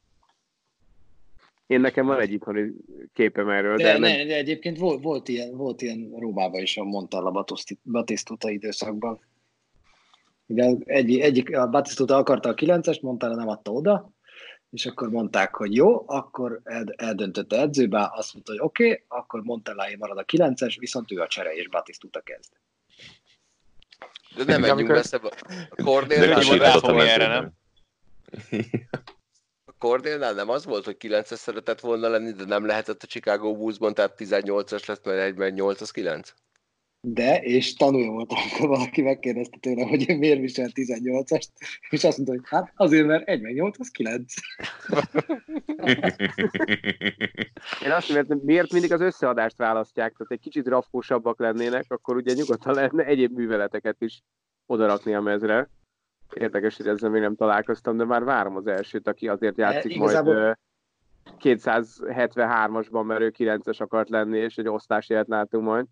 Én nekem van egy itthoni képem erről. De, de, ne, de egyébként volt, volt, ilyen, volt ilyen Rómában is a Montalla Batisztuta időszakban. Ugye egy, egyik, a Batisztuta akarta a 9-est, Montalla nem adta oda, és akkor mondták, hogy jó, akkor eldöntötte edzőbe, azt mondta, hogy oké, okay, akkor Montellai marad a 9-es, viszont ő a csere, és Batisztuta kezd. De nem menjünk messze. A Cornélnál erre, nem? A Cornélnál nem az volt, hogy 9-es szeretett volna lenni, de nem lehetett a Chicago Bulls-ban, tehát 18-as lett, mert egyben 8 az 9? de, és tanulja volt, amikor valaki megkérdezte tőle, hogy miért visel 18-ast, és azt mondta, hogy hát azért, mert 1 meg 8 az 9. Én azt mondom, miért mindig az összeadást választják, tehát egy kicsit rafkósabbak lennének, akkor ugye nyugodtan lehetne egyéb műveleteket is odarakni a mezre. Érdekes, hogy ezzel még nem találkoztam, de már várom az elsőt, aki azért játszik e, igazából... majd 273-asban, mert ő 9-es akart lenni, és egy osztás élet látunk majd.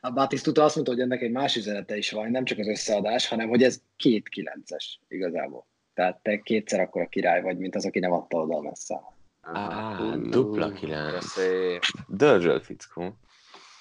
A Batisztuta azt mondta, hogy ennek egy más üzenete is van, nem csak az összeadás, hanem hogy ez két kilences igazából. Tehát te kétszer akkor a király vagy, mint az, aki nem adta oda a messze. Ah, dupla kilenc. Dörzsöl fickó.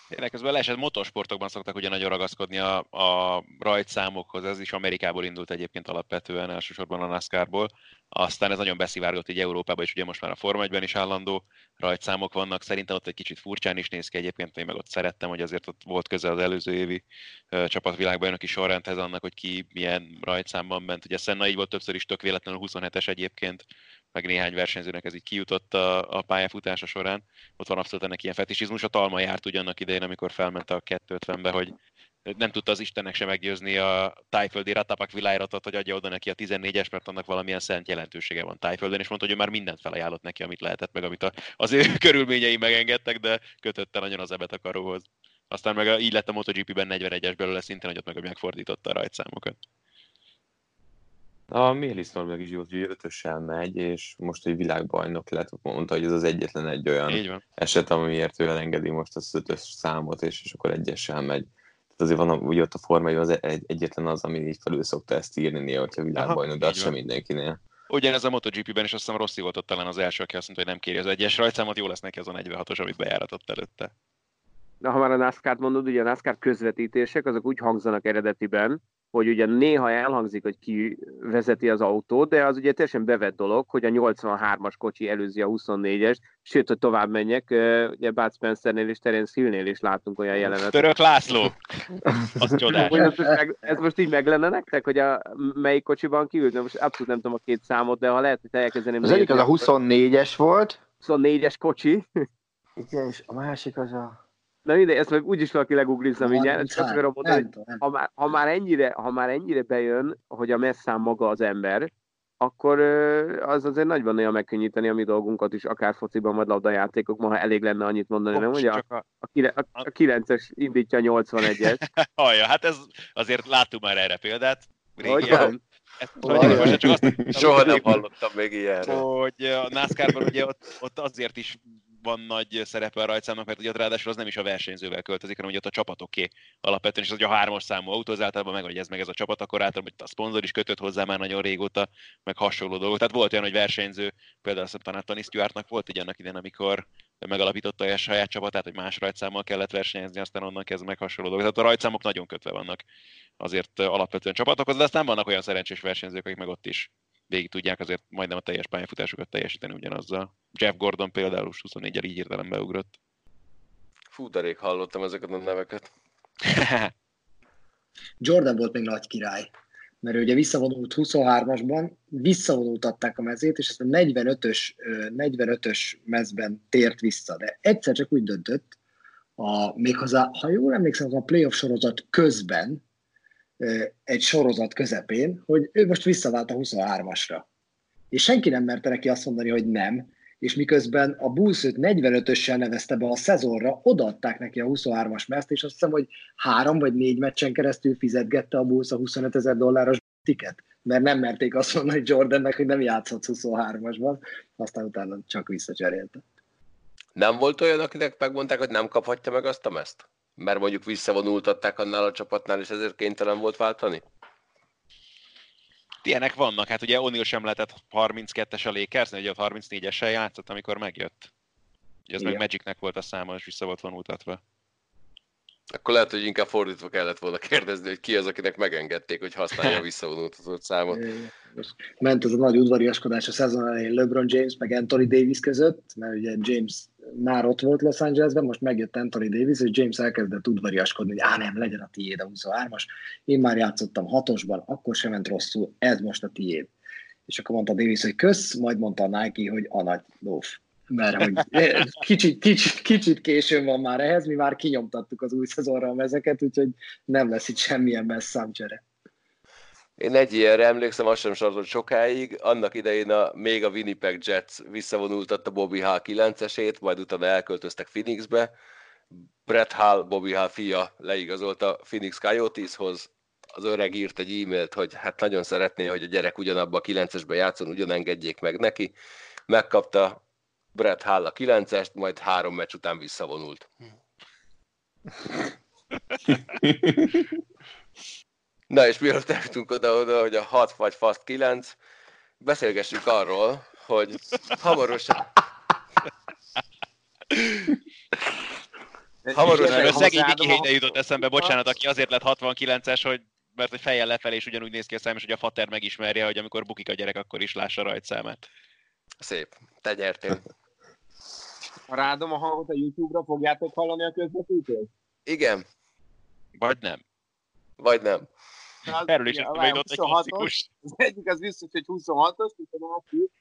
Tényleg közben leesett motorsportokban szoktak ugye nagyon ragaszkodni a, a rajtszámokhoz, ez is Amerikából indult egyébként alapvetően, elsősorban a NASCAR-ból. Aztán ez nagyon beszivárgott így Európában, és ugye most már a Forma 1 is állandó rajtszámok vannak. Szerintem ott egy kicsit furcsán is néz ki egyébként, én meg ott szerettem, hogy azért ott volt közel az előző évi uh, csapatvilágbajnoki sorrendhez annak, hogy ki milyen rajtszámban ment. Ugye Senna így volt többször is tök véletlenül 27-es egyébként, meg néhány versenyzőnek ez így kijutott a, a pályafutása során. Ott van abszolút ennek ilyen fetisizmus. A Talma járt ugyannak idején, amikor felment a 250-be, hogy nem tudta az Istennek se meggyőzni a tájföldi Ratapak világratot, hogy adja oda neki a 14-es, mert annak valamilyen szent jelentősége van tájföldön, és mondta, hogy ő már mindent felajánlott neki, amit lehetett, meg amit az ő körülményei megengedtek, de kötötte nagyon az ebet a karóhoz. Aztán meg így lett a MotoGP-ben 41-es belőle szintén, hogy ott meg megfordította a rajtszámokat. A Mélis Norvég is jót, hogy ötössel megy, és most egy világbajnok lett, mondta, hogy ez az egyetlen egy olyan eset, amiért ő elengedi most az ötös számot, és, és akkor egyessel megy. Tehát azért van, ugye ott a formai az egy, egyetlen az, ami így felül szokta ezt írni néha, hogyha világbajnok, de az sem mindenkinél. Ugyanez a MotoGP-ben is azt hiszem Rossi volt ott talán az első, aki azt mondta, hogy nem kéri az egyes rajtszámot, jó lesz neki az a 46-os, amit bejáratott előtte. Na, ha már a NASCAR-t mondod, ugye a NASCAR közvetítések, azok úgy hangzanak eredetiben, hogy ugye néha elhangzik, hogy ki vezeti az autót, de az ugye teljesen bevett dolog, hogy a 83-as kocsi előzi a 24-es, sőt, hogy tovább menjek, ugye Bud Spencernél és Terence Hillnél is látunk olyan jelenetet. Török László! Az csodás. Ez, most meg, ez most így meg lenne nektek, hogy a melyik kocsiban kiült? Most abszolút nem tudom a két számot, de ha lehet, hogy elkezdeném Az egyik az a nézni, akkor 24-es volt, 24-es kocsi. igen, és a másik az a... Na mindegy, ezt majd úgyis valaki leguglizza mindjárt. 33. akarom mondani, hogy Nem nem ha már, ha, már ennyire, ha már ennyire bejön, hogy a messzám maga az ember, akkor az azért nagyban néha megkönnyíteni a mi dolgunkat is, akár fociban, vagy labdajátékokban, ha elég lenne annyit mondani, nem? Bocs, a, csak a... a, a, a 9-es indítja a 81-es. Hallja, hát ez azért láttunk már erre példát. Régen. Ezt, hogy most csak azt Soha nem hallottam még ilyenről. hogy a NASCAR-ban ugye ott, ott azért is van nagy szerepe a rajtszámnak, mert ugye ott ráadásul az nem is a versenyzővel költözik, hanem ugye ott a csapatoké alapvetően, és az ugye a hármas számú autó, az általában meg, hogy ez meg ez a csapat, akkor általában hogy a szponzor is kötött hozzá már nagyon régóta, meg hasonló dolgok. Tehát volt olyan, hogy versenyző, például azt talán Tony volt egy annak idején, amikor megalapította a saját csapatát, hogy más rajtszámmal kellett versenyezni, aztán onnan kezdve meg hasonló dolgok. Tehát a rajtszámok nagyon kötve vannak azért alapvetően csapatokhoz, de aztán vannak olyan szerencsés versenyzők, akik meg ott is végig tudják azért majdnem a teljes pályafutásukat teljesíteni ugyanazzal. Jeff Gordon például 24-el így hirtelen beugrott. Fú, de rég hallottam ezeket a neveket. Jordan volt még nagy király, mert ő ugye visszavonult 23-asban, visszavonultatták a mezét, és ezt a 45-ös, ö, 45-ös mezben tért vissza, de egyszer csak úgy döntött, a, méghozzá, ha jól emlékszem, az a playoff sorozat közben, egy sorozat közepén, hogy ő most visszavált a 23-asra. És senki nem merte neki azt mondani, hogy nem, és miközben a Bulls őt 45-össel nevezte be a szezonra, odaadták neki a 23-as mezt, és azt hiszem, hogy három vagy négy meccsen keresztül fizetgette a Bulls a 25 ezer dolláros tiket, mert nem merték azt mondani Jordannek, hogy nem játszhatsz 23-asban, aztán utána csak visszacserélte. Nem volt olyan, akinek megmondták, hogy nem kaphatja meg azt a mezt? Mert mondjuk visszavonultatták annál a csapatnál, és ezért kénytelen volt váltani? Ilyenek vannak, hát ugye O'Neal sem lehetett 32-es a Lakers, ugye ott 34-essel játszott, amikor megjött. Ugye az meg Igen. Magicnek volt a száma, és vissza volt vonultatva. Akkor lehet, hogy inkább fordítva kellett volna kérdezni, hogy ki az, akinek megengedték, hogy használja a visszavonultatott számot. Most ment ez a nagy udvariaskodás a szezon elején LeBron James meg Anthony Davis között, mert ugye James már ott volt Los Angelesben, most megjött Anthony Davis, és James elkezdett udvariaskodni, hogy á nem, legyen a tiéd a 23-as. Én már játszottam hatosban, akkor sem ment rosszul, ez most a tiéd. És akkor mondta Davis, hogy kösz, majd mondta a Nike, hogy a nagy lóf. Mert hogy kicsit, kicsit, kicsit későn van már ehhez, mi már kinyomtattuk az új szezonra a mezeket, úgyhogy nem lesz itt semmilyen messz számcsere. Én egy ilyenre emlékszem, azt sem sartott sokáig. Annak idején a, még a Winnipeg Jets visszavonultatta Bobby Hall 9-esét, majd utána elköltöztek Phoenixbe. Brett Hall, Bobby Hall fia leigazolt a Phoenix Coyoteshoz. Az öreg írt egy e-mailt, hogy hát nagyon szeretné, hogy a gyerek ugyanabba a 9-esbe játszon, ugyan engedjék meg neki. Megkapta Brett Hall a 9-est, majd három meccs után visszavonult. Na és mielőtt eljutunk oda-oda, hogy a 6 vagy fast 9, beszélgessünk arról, hogy hamarosan... Hamarosan Erről szegény Viki a- jutott eszembe, bocsánat, aki azért lett 69-es, hogy mert hogy fejjel lefelé is ugyanúgy néz ki a szám, és hogy a fater megismerje, hogy amikor bukik a gyerek, akkor is lássa a rajtszámát. Szép, te nyertél. Ha rádom a hangot a YouTube-ra, fogjátok hallani a közvetítést? Igen, Vagy nem. vagy nem. Az- Erről is igen, eszembe jutott egy 26-os. klasszikus. Az egyik az biztos, hogy 26-os, és a másik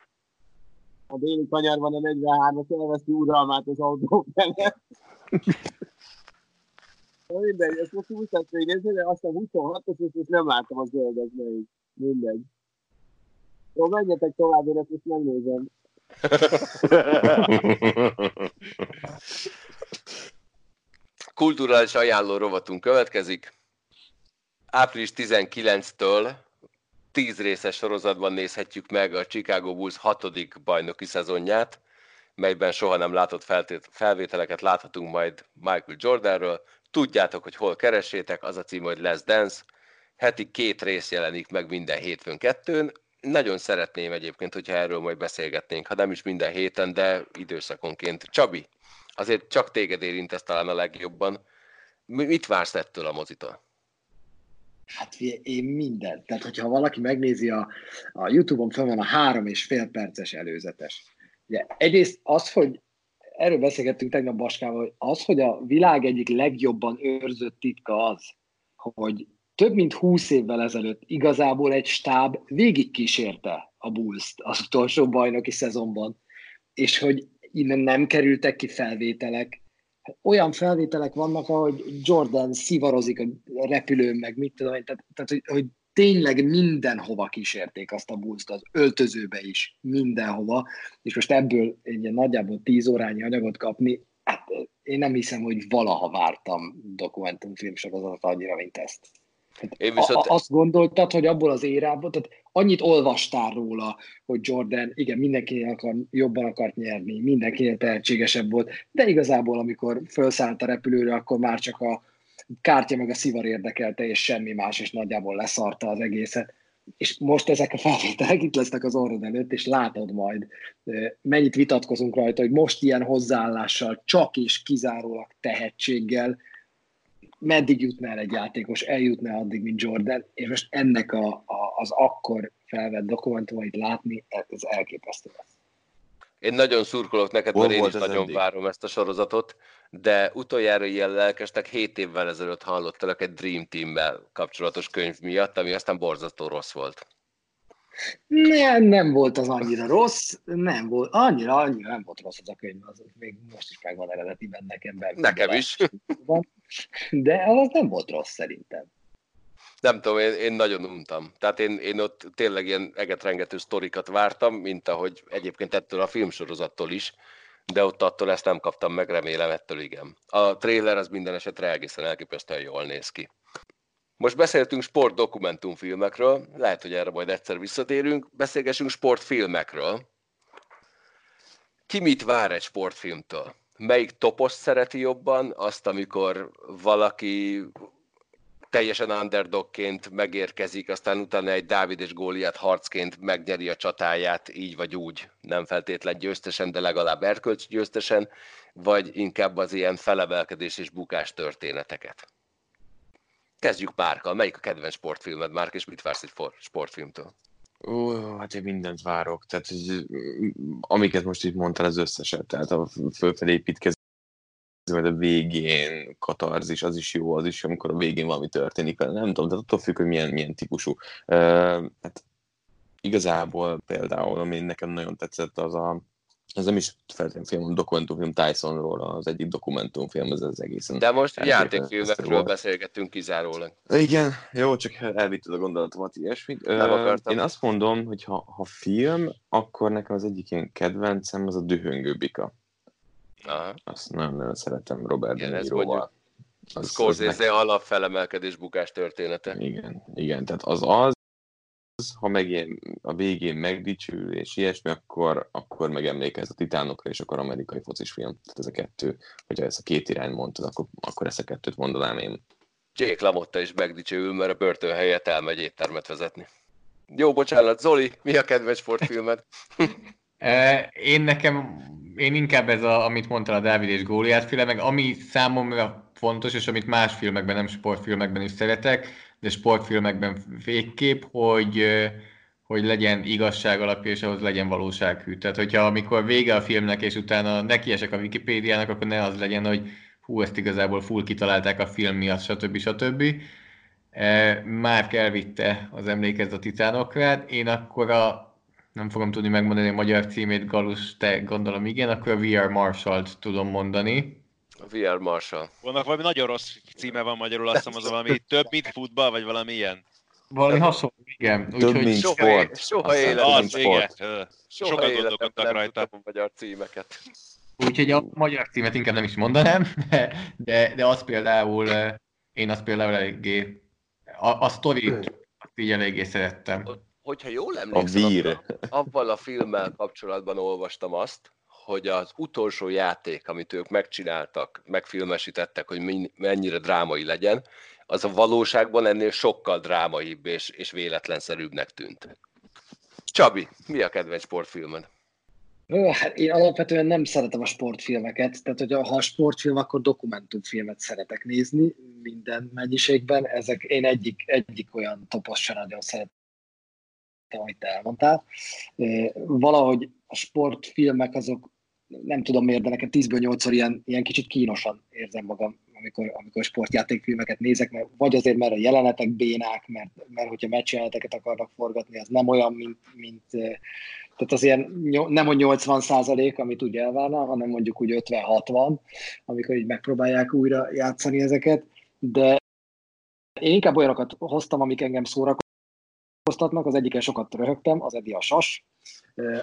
a déli kanyarban a 43-as elveszi uralmát az autó felett. Mindegy, ezt most 20 et még nézni, de aztán 26 os és most nem láttam a zöldet még. Mindegy. Jó, menjetek tovább, én ezt most megnézem. Kulturális ajánló rovatunk következik. Április 19-től 10 részes sorozatban nézhetjük meg a Chicago Bulls hatodik bajnoki szezonját, melyben soha nem látott felvételeket láthatunk majd Michael Jordanről. Tudjátok, hogy hol keressétek, az a cím, hogy Les Dance. Heti két rész jelenik meg minden hétfőn kettőn. Nagyon szeretném egyébként, hogyha erről majd beszélgetnénk, ha nem is minden héten, de időszakonként. Csabi, azért csak téged érint ez talán a legjobban. Mi- Mit vársz ettől a mozitól? Hát én mindent. Tehát, hogyha valaki megnézi a, a YouTube-on fel van a három és fél perces előzetes. Ugye, egyrészt az, hogy erről beszélgettünk tegnap Baskával, hogy az, hogy a világ egyik legjobban őrzött titka az, hogy több mint húsz évvel ezelőtt igazából egy stáb végigkísérte a bulls az utolsó bajnoki szezonban, és hogy innen nem kerültek ki felvételek, olyan felvételek vannak, ahogy Jordan szivarozik a repülőn, meg mit tudom én, tehát, tehát hogy, hogy tényleg mindenhova kísérték azt a bulls az öltözőbe is, mindenhova, és most ebből egy ilyen nagyjából tíz órányi anyagot kapni, hát én nem hiszem, hogy valaha vártam dokumentumfilm sorozatot annyira, mint ezt. Én viszont- a, azt gondoltad, hogy abból az érából, tehát annyit olvastál róla, hogy Jordan, igen, mindenki akar, jobban akart nyerni, mindenkinél tehetségesebb volt, de igazából, amikor felszállt a repülőre, akkor már csak a kártya meg a szivar érdekelte, és semmi más, és nagyjából leszarta az egészet. És most ezek a felvételek itt lesznek az orrod előtt, és látod majd, mennyit vitatkozunk rajta, hogy most ilyen hozzáállással, csak és kizárólag tehetséggel, meddig jutna el egy játékos, eljutna addig, mint Jordan, és most ennek a, a, az akkor felvett dokumentumait látni, ez elképesztő lesz. Én nagyon szurkolok neked, Hol mert én is nagyon eddig? várom ezt a sorozatot, de utoljára ilyen lelkesnek 7 évvel ezelőtt hallottalak egy Dream Team-mel kapcsolatos könyv miatt, ami aztán borzasztó rossz volt. Nem, nem volt az annyira rossz, nem volt, annyira, annyira nem volt rossz az a könyv, az még most is megvan eredetiben nekem. Nekem is. De az nem volt rossz szerintem. Nem tudom, én, én nagyon untam. Tehát én, én ott tényleg ilyen egetrengető sztorikat vártam, mint ahogy egyébként ettől a filmsorozattól is, de ott attól ezt nem kaptam meg, remélem ettől igen. A trailer az minden esetre egészen elképesztően jól néz ki. Most beszéltünk sport dokumentumfilmekről, lehet, hogy erre majd egyszer visszatérünk, beszélgessünk sportfilmekről. Ki mit vár egy sportfilmtől? Melyik topos szereti jobban? Azt, amikor valaki teljesen underdogként megérkezik, aztán utána egy Dávid és Góliát harcként megnyeri a csatáját, így vagy úgy, nem feltétlen győztesen, de legalább erkölcsi győztesen, vagy inkább az ilyen felemelkedés és bukás történeteket. Kezdjük Márkkal. Melyik a kedvenc sportfilmed, Márk, és mit vársz egy sportfilmtől? Ó, hát én mindent várok. Tehát, hogy, mm, amiket most itt mondtál, az összeset. Tehát a fölfelé építkező, majd a végén katarzis, az is jó, az is jó, amikor a végén valami történik vele. Nem tudom, tehát attól függ, hogy milyen, milyen típusú. Uh, hát igazából például, ami nekem nagyon tetszett, az a ez nem is feltétlenül film, dokumentumfilm Tysonról, az egyik dokumentumfilm, ez az egészen. De most játékfilmekről volt. beszélgettünk kizárólag. Igen, jó, csak elvitted a gondolatomat ilyesmit. Nem akartam. Én azt mondom, hogy ha, ha film, akkor nekem az egyik ilyen kedvencem az a Dühöngő Bika. Aha. Azt nagyon-nagyon szeretem Robert Igen, ez mondjuk Az- Scorsese alapfelemelkedés bukás története. Igen, igen, tehát az az, ha meg ilyen a végén megdicsül és ilyesmi, akkor, akkor megemlékez a titánokra, és akkor amerikai focis film. Tehát ez a kettő, hogyha ezt a két irány mondtad, akkor, akkor ezt a kettőt mondanám én. Jake LaMotta is megdicsőül, mert a börtön helyett elmegy éttermet vezetni. Jó, bocsánat, Zoli, mi a kedvenc sportfilmed? Én nekem, én inkább ez, a, amit mondtál a Dávid és Góliát féle, meg ami számomra fontos, és amit más filmekben, nem sportfilmekben is szeretek, de sportfilmekben végképp, hogy, hogy legyen igazság alapja, és ahhoz legyen valósághű. Tehát, hogyha amikor vége a filmnek, és utána nekiesek a Wikipédiának, akkor ne az legyen, hogy hú, ezt igazából full kitalálták a film miatt, stb. stb. E, Márk elvitte az emlékezz a titánokra, én akkor a nem fogom tudni megmondani a magyar címét, Galus, te gondolom igen, akkor a VR Marshall-t tudom mondani. A VR Marshall. Vannak valami nagyon rossz címe van magyarul, azt hiszem az valami több, mint futball, vagy valami ilyen. Valami hasonló, igen. Több, Úgyhogy mint soha- sport. soha Aztán életem Az, igen. Soha Sokat életemben gondolkodtak nem rajta. a magyar címeket. Úgyhogy a magyar címet inkább nem is mondanám, de, de, az például, én azt például eléggé, a, a sztorit azt így eléggé szerettem. Hogyha jól A emlékszem, vír. akkor avval a filmmel kapcsolatban olvastam azt, hogy az utolsó játék, amit ők megcsináltak, megfilmesítettek, hogy mennyire drámai legyen, az a valóságban ennél sokkal drámaibb és, és véletlenszerűbbnek tűnt. Csabi, mi a kedvenc sportfilmed? Hát én alapvetően nem szeretem a sportfilmeket, tehát hogy ha a sportfilm, akkor dokumentumfilmet szeretek nézni minden mennyiségben. Ezek én egyik, egyik olyan topos sem nagyon szeretem, amit te elmondtál. Valahogy a sportfilmek azok, nem tudom miért, de nekem 10-ből 8-szor ilyen, ilyen kicsit kínosan érzem magam, amikor, amikor sportjátékfilmeket nézek, mert vagy azért, mert a jelenetek bénák, mert, mert hogyha meccsjeleneteket akarnak forgatni, az nem olyan, mint, mint tehát az ilyen nem a 80 százalék, amit úgy elvárna, hanem mondjuk úgy 50-60, amikor így megpróbálják újra játszani ezeket, de én inkább olyanokat hoztam, amik engem szórakoztatnak, az egyiken sokat röhögtem, az Eddie a Sas,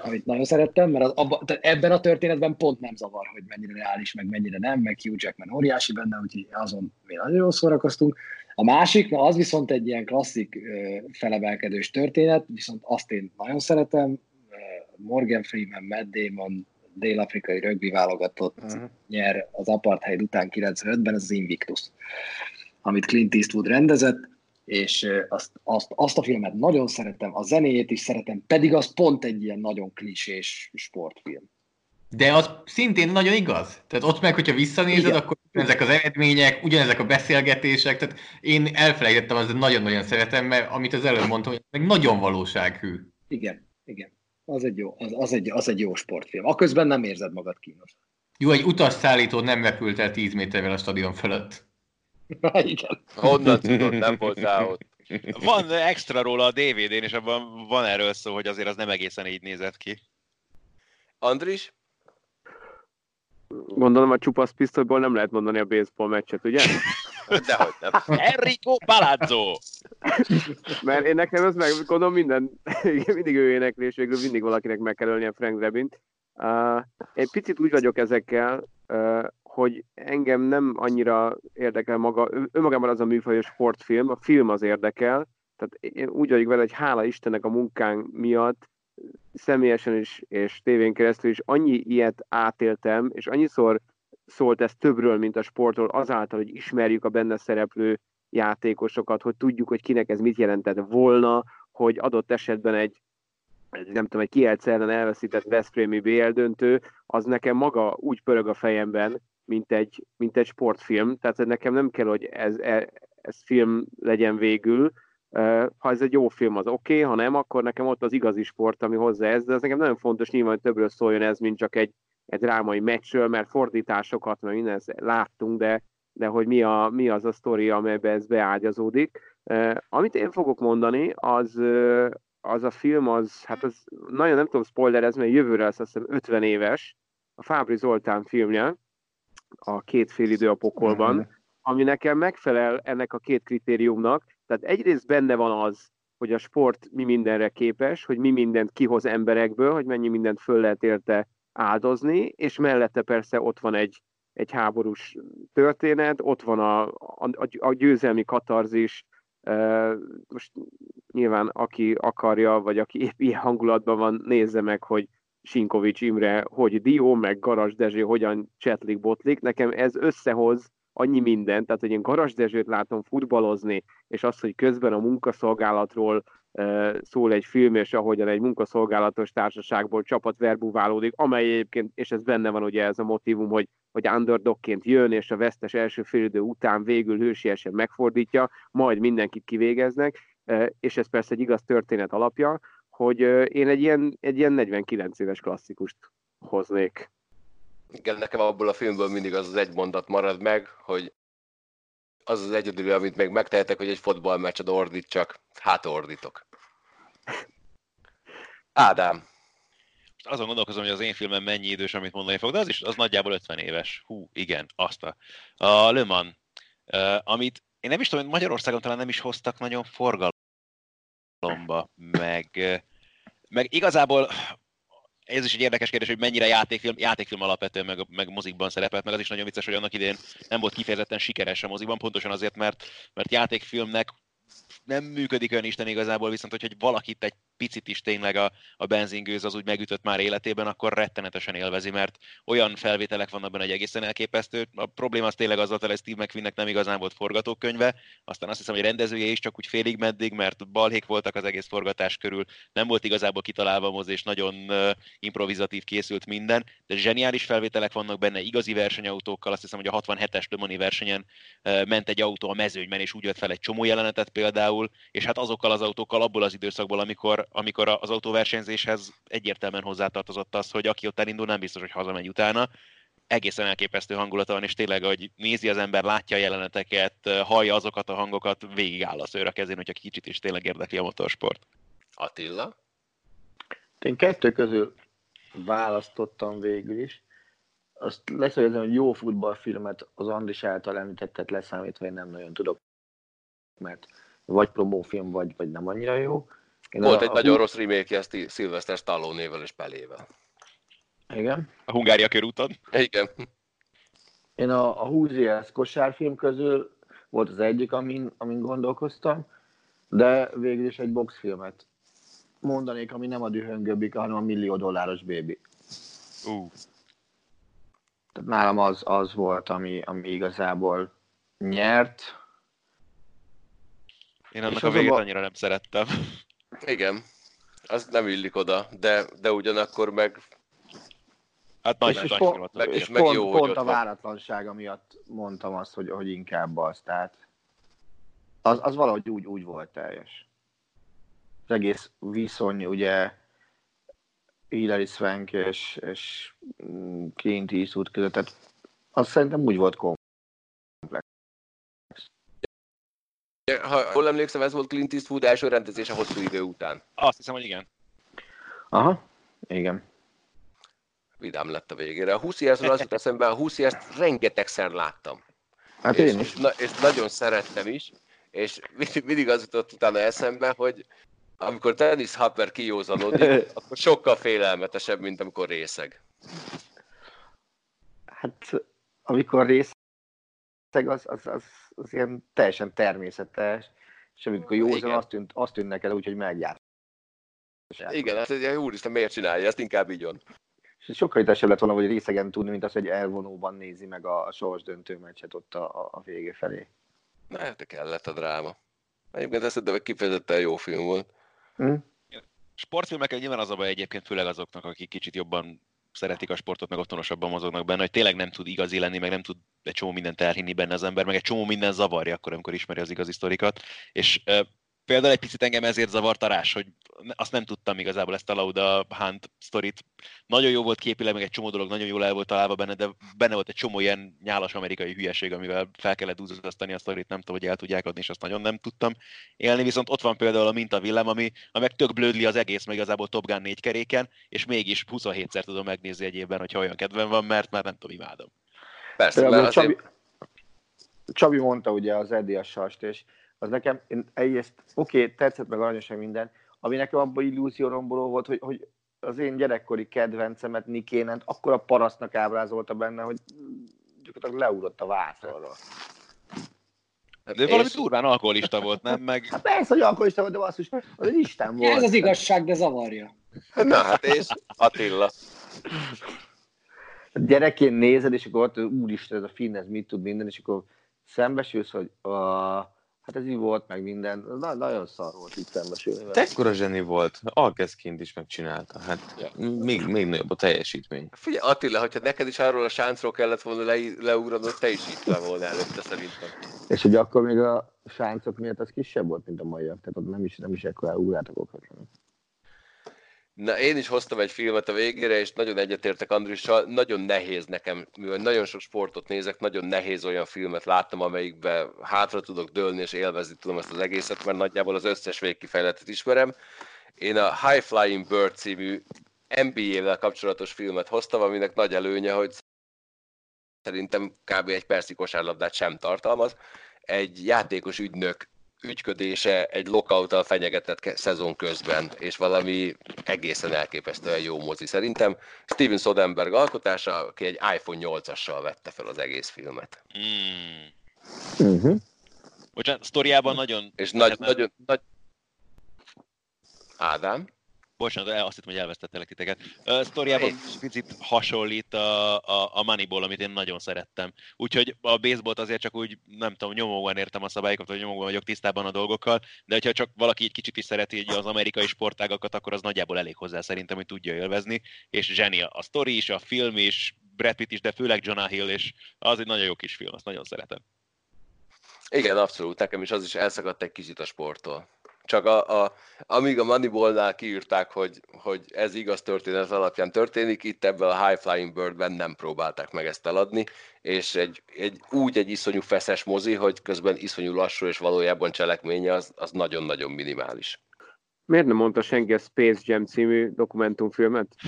amit nagyon szerettem, mert az, abba, tehát ebben a történetben pont nem zavar, hogy mennyire reális, meg mennyire nem, meg Hugh Jackman óriási benne, úgyhogy azon mi nagyon jól szórakoztunk. A másik, na az viszont egy ilyen klasszik felemelkedős történet, viszont azt én nagyon szeretem, Morgan Freeman, Matt Damon, dél-afrikai rögbi válogatott Uh-huh. nyer az apartheid után 95-ben, ez az Invictus, amit Clint Eastwood rendezett, és azt, azt, azt a filmet nagyon szeretem, a zenéjét is szeretem, pedig az pont egy ilyen nagyon klisés sportfilm. De az szintén nagyon igaz. Tehát ott meg, hogyha visszanézed, Igen. akkor ezek az eredmények, ugyanezek a beszélgetések, tehát én elfelejtettem, az nagyon-nagyon szeretem, mert amit az előbb mondtam, hogy meg nagyon valósághű. Igen, igen. Az egy jó, az, az, egy, az egy jó sportfilm. Aközben nem érzed magad kínos. Jó, egy utasszállító nem repült el 10 méterrel a stadion fölött. igen. Honnan tudod, nem voltál ott? Van extra róla a DVD-n, és abban van erről szó, hogy azért az nem egészen így nézett ki. Andris? Gondolom a csupasz pisztolyból nem lehet mondani a baseball meccset, ugye? Dehogy nem. Enrico Palazzo! Mert én nekem ez meg, gondolom minden, igen, mindig ő énekli, és végül mindig valakinek meg kell ölni a Frank Drebint. Uh, én picit úgy vagyok ezekkel, uh, hogy engem nem annyira érdekel maga, önmagában az a műfaj, hogy sportfilm, a film az érdekel, tehát én úgy vagyok vele, hogy hála Istennek a munkánk miatt személyesen is, és tévén keresztül is annyi ilyet átéltem, és annyiszor szólt ez többről, mint a sportról, azáltal, hogy ismerjük a benne szereplő játékosokat, hogy tudjuk, hogy kinek ez mit jelentett volna, hogy adott esetben egy, nem tudom, egy Kielce ellen elveszített Veszprémi BL döntő, az nekem maga úgy pörög a fejemben, mint egy, mint egy sportfilm, tehát nekem nem kell, hogy ez, ez, ez film legyen végül, ha ez egy jó film, az oké, okay, ha nem, akkor nekem ott az igazi sport, ami hozzá ez, de ez nekem nagyon fontos, nyilván többről szóljon ez, mint csak egy, egy drámai meccsről, mert fordításokat, mert minden ezt láttunk, de, de hogy mi, a, mi az a sztori, amelybe ez beágyazódik. Amit én fogok mondani, az, az a film, az, hát az nagyon nem tudom spoilerezni, mert jövőre lesz azt hiszem 50 éves, a Fábri Zoltán filmje, a két fél idő a pokolban, Mhm. ami nekem megfelel ennek a két kritériumnak. Tehát egyrészt benne van az, hogy a sport mi mindenre képes, hogy mi mindent kihoz emberekből, hogy mennyi mindent föl lehet érte áldozni, és mellette persze ott van egy, egy háborús történet, ott van a, a, a győzelmi katarzis, most nyilván aki akarja, vagy aki épp ilyen hangulatban van, nézze meg, hogy Sinkovics Imre, hogy Dió, meg Garas Dezső hogyan csetlik, botlik. Nekem ez összehoz annyi mindent, tehát hogy én Garas Dezsőt látom futballozni, és az, hogy közben a munkaszolgálatról szól egy film, és ahogyan egy munkaszolgálatos társaságból csapat verbuválódik, amely egyébként, és ez benne van ugye ez a motivum, hogy, hogy underdogként jön, és a vesztes első félidő után végül hősiesen megfordítja, majd mindenkit kivégeznek, és ez persze egy igaz történet alapja, hogy én egy ilyen, egy ilyen 49 éves klasszikust hoznék. Igen, nekem abból a filmből mindig az az egy mondat marad meg, hogy az az egyedül, amit még megtehetek, hogy egy fotballmeccset ordítsak. Hát ordítok. Ádám. azon gondolkozom, hogy az én filmem mennyi idős, amit mondani fog, de az is az nagyjából 50 éves. Hú, igen, azt a. A Le Mans, uh, amit én nem is tudom, hogy Magyarországon talán nem is hoztak nagyon forgalomba, meg, meg igazából ez is egy érdekes kérdés, hogy mennyire játékfilm, játékfilm alapvetően meg, meg mozikban szerepelt, meg az is nagyon vicces, hogy annak idén nem volt kifejezetten sikeres a mozikban, pontosan azért, mert, mert játékfilmnek nem működik olyan Isten igazából, viszont hogyha valakit egy picit is tényleg a, a benzingőz az úgy megütött már életében, akkor rettenetesen élvezi, mert olyan felvételek vannak benne, egy egészen elképesztő. A probléma az tényleg az volt, hogy Steve McQueennek nem igazán volt forgatókönyve, aztán azt hiszem, hogy rendezője is csak úgy félig meddig, mert balhék voltak az egész forgatás körül, nem volt igazából kitalálva moz, és nagyon uh, improvizatív készült minden, de zseniális felvételek vannak benne, igazi versenyautókkal, azt hiszem, hogy a 67-es Lemoni versenyen uh, ment egy autó a mezőnyben, és úgy jött fel egy csomó jelenetet például, és hát azokkal az autókkal abból az időszakból, amikor amikor az autóversenyzéshez egyértelműen hozzátartozott az, hogy aki ott elindul, nem biztos, hogy hazamegy utána. Egészen elképesztő hangulata van, és tényleg, hogy nézi az ember, látja a jeleneteket, hallja azokat a hangokat, áll a szőr a kezén, hogyha kicsit is tényleg érdekli a motorsport. Attila? Én kettő közül választottam végül is. Azt leszögezem, hogy jó futballfilmet az Andris által említettet leszámítva én nem nagyon tudok, mert vagy promófilm, vagy, vagy nem annyira jó. Én Volt a, egy a nagyon rossz remake ezt Sylvester Stallone-nével és Pelével. Igen. A Hungária körúton. Igen. Én a, a Hoosiers kosárfilm közül volt az egyik, amin, amin gondolkoztam, de végül is egy boxfilmet mondanék, ami nem a dühöngöbbik, hanem a millió dolláros bébi. Uh. Tehát nálam az, az volt, ami, ami igazából nyert. Én annak a végét a... annyira nem szerettem. Igen, az nem illik oda, de, de ugyanakkor meg Hát nagy, és, nagy, és, nagy pont, meg, és meg pont, jó, pont a váratlansága miatt mondtam azt, hogy, hogy inkább az, tehát az, az valahogy úgy, úgy volt teljes. Az egész viszony, ugye Hilary Swank és, és Clint Eastwood között, tehát az szerintem úgy volt komplex. Ha jól emlékszem, ez volt Clint Eastwood első rendezése hosszú idő után. Azt hiszem, hogy igen. Aha, igen. Vidám lett a végére. A 20 az jut eszembe, a 20 rengetegszer láttam. Hát és, én is. És, na, és nagyon szerettem is, és mindig az jutott utána eszembe, hogy amikor Dennis Hopper kijózanodik, akkor sokkal félelmetesebb, mint amikor részeg. Hát amikor részeg, az, az, az az ilyen teljesen természetes, és amikor józan, azt tűnt, azt tűnt neked úgy, hogy megjár. Igen, hát egy úristen, miért csinálja, ezt inkább így van. És sokkal idesebb lett volna, hogy részegen tudni, mint az, hogy elvonóban nézi meg a, a sors döntő meccset ott a, a, vége felé. Na, hát kellett a dráma. Egyébként ezt de kifejezetten jó film volt. Hm? Sportfilmekkel nyilván az a baj egyébként, főleg azoknak, akik kicsit jobban szeretik a sportot, meg otthonosabban mozognak benne, hogy tényleg nem tud igazi lenni, meg nem tud egy csomó mindent elhinni benne az ember, meg egy csomó minden zavarja akkor, amikor ismeri az igazi sztorikat. És például egy picit engem ezért zavart a rás, hogy azt nem tudtam igazából ezt a Lauda Hunt sztorit. Nagyon jó volt képileg, meg egy csomó dolog nagyon jól el volt találva benne, de benne volt egy csomó ilyen nyálas amerikai hülyeség, amivel fel kellett duzzasztani a sztorit, nem tudom, hogy el tudják adni, és azt nagyon nem tudtam élni. Viszont ott van például a mintavillám, ami, ami meg tök blödli az egész, meg igazából Top Gun négy keréken, és mégis 27-szer tudom megnézni egy évben, hogyha olyan kedvem van, mert már nem tudom, imádom. Persze, mert azért... Csabi, Csabi mondta ugye az Eddie a sast, és az nekem, én egyrészt, oké, okay, tetszett meg aranyosan minden, ami nekem abban illúzió romboló volt, hogy, hogy az én gyerekkori kedvencemet, Nikénent, akkor a parasztnak ábrázolta benne, hogy gyakorlatilag leúrott a vászorról. De valami és... durván alkoholista volt, nem? Meg... Hát persze, hogy alkoholista volt, de basszus, az egy Isten volt. Ez az igazság, de zavarja. Na hát és Attila. Gyerekként nézed, és akkor ott, úristen, ez a finn, ez mit tud minden, és akkor szembesülsz, hogy uh, Hát ez így volt, meg minden. Na, nagyon szar volt itt szembesülni. Tekkora zseni volt. Alkeszként is megcsinálta. Hát ja. még, még nagyobb a teljesítmény. Figyelj Attila, hogyha neked is arról a sáncról kellett volna le, leugranod, te is itt volna előtte szerintem. És hogy akkor még a sáncok miatt az kisebb volt, mint a maiak. Tehát ott nem is, nem is ekkor ugrátok okvetlenül. Na, én is hoztam egy filmet a végére, és nagyon egyetértek Andrissal, nagyon nehéz nekem, mivel nagyon sok sportot nézek, nagyon nehéz olyan filmet láttam, amelyikbe hátra tudok dőlni, és élvezni tudom ezt az egészet, mert nagyjából az összes végkifejletet ismerem. Én a High Flying Bird című NBA-vel kapcsolatos filmet hoztam, aminek nagy előnye, hogy szerintem kb. egy perci kosárlabdát sem tartalmaz. Egy játékos ügynök ügyködése egy lockout fenyegetett szezon közben, és valami egészen elképesztően jó mozi szerintem. Steven Soderbergh alkotása, aki egy iPhone 8-assal vette fel az egész filmet. Mm. Uh-huh. Bocsánat, sztoriában nagyon... És nagy, nagyon, nagy... Ádám? Bocsánat, azt hittem, hogy elvesztettelek titeket. Uh, sztoriában picit hasonlít a, a, a Moneyball, amit én nagyon szerettem. Úgyhogy a baseballt azért csak úgy, nem tudom, nyomóban értem a szabályokat, vagy nyomóban vagyok tisztában a dolgokkal, de hogyha csak valaki egy kicsit is szereti így az amerikai sportágakat, akkor az nagyjából elég hozzá szerintem, hogy tudja élvezni. És zseni a sztori is, a film is, Brad Pitt is, de főleg Jonah Hill, és az egy nagyon jó kis film, azt nagyon szeretem. Igen, abszolút, nekem is az is elszakadt egy kicsit a sporttól. Csak a, a, amíg a Moneyball-nál kiírták, hogy, hogy ez igaz történet alapján történik, itt ebben a High Flying Birdben nem próbálták meg ezt eladni, és egy, egy, úgy egy iszonyú feszes mozi, hogy közben iszonyú lassú, és valójában cselekménye az, az nagyon-nagyon minimális. Miért nem mondta senki a Space Jam című dokumentumfilmet?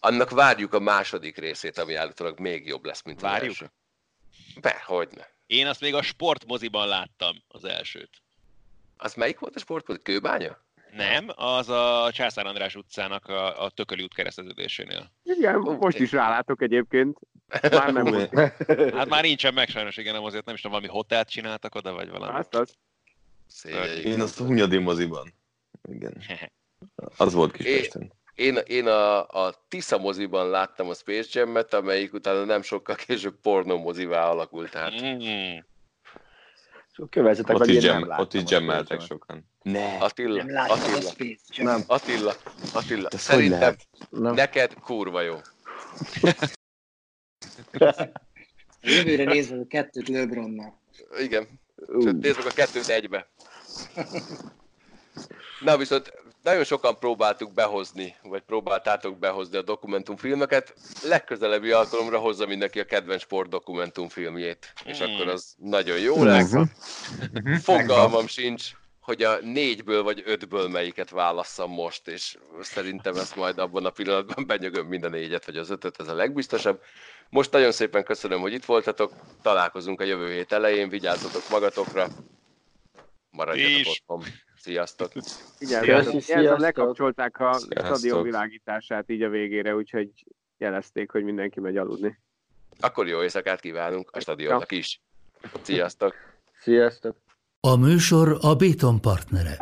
Annak várjuk a második részét, ami állítólag még jobb lesz, mint Várjuk? az első. Be, hogyne. Én azt még a sportmoziban láttam, az elsőt. Az melyik volt a sportmozi? Kőbánya? Nem, az a Császár András utcának a, a Tököli út kereszteződésénél. Igen, most is rálátok egyébként. Már nem volt. Hát már nincsen meg sajnos, igen, nem azért nem is tudom, valami hotelt csináltak oda, vagy valami. Azt az. Szégyeljük. Én azt a Hunyadi moziban. Igen. Az volt Kispesten. Én, én a, a Tisza moziban láttam a Space Jam-et, amelyik utána nem sokkal később pornó mozivá alakult át. Mm. Kövezzetek, Ott is, gem, láttam ott is gemmeltek sokan. Ne, Attila, Nem Attila, Jam. Nem. Attila, Attila, ez hogy szerintem? Nem. neked kurva jó. Jövőre nézve a kettőt LeBronnal. Igen, Ú, Sőt, nézd meg a kettőt egybe. Na viszont nagyon sokan próbáltuk behozni, vagy próbáltátok behozni a dokumentumfilmeket. Legközelebbi alkalomra hozza mindenki a kedvenc sportdokumentumfilmjét, és Mm. akkor az nagyon jó lesz. Mhm. Fogalmam sincs, hogy a négyből vagy ötből melyiket válasszam most, és szerintem ezt majd abban a pillanatban benyögöm minden négyet, vagy az ötöt, ez a legbiztosabb. Most nagyon szépen köszönöm, hogy itt voltatok, találkozunk a jövő hét elején, vigyázzatok magatokra, maradjatok És- otthon. Sziasztok! Igen, ez sziasztok. lekapcsolták a Sziasztok. stadion világítását így a végére, úgyhogy jelezték, hogy mindenki megy aludni. Akkor jó éjszakát kívánunk a stadionnak is. Sziasztok! Sziasztok! A műsor a Béton partnere.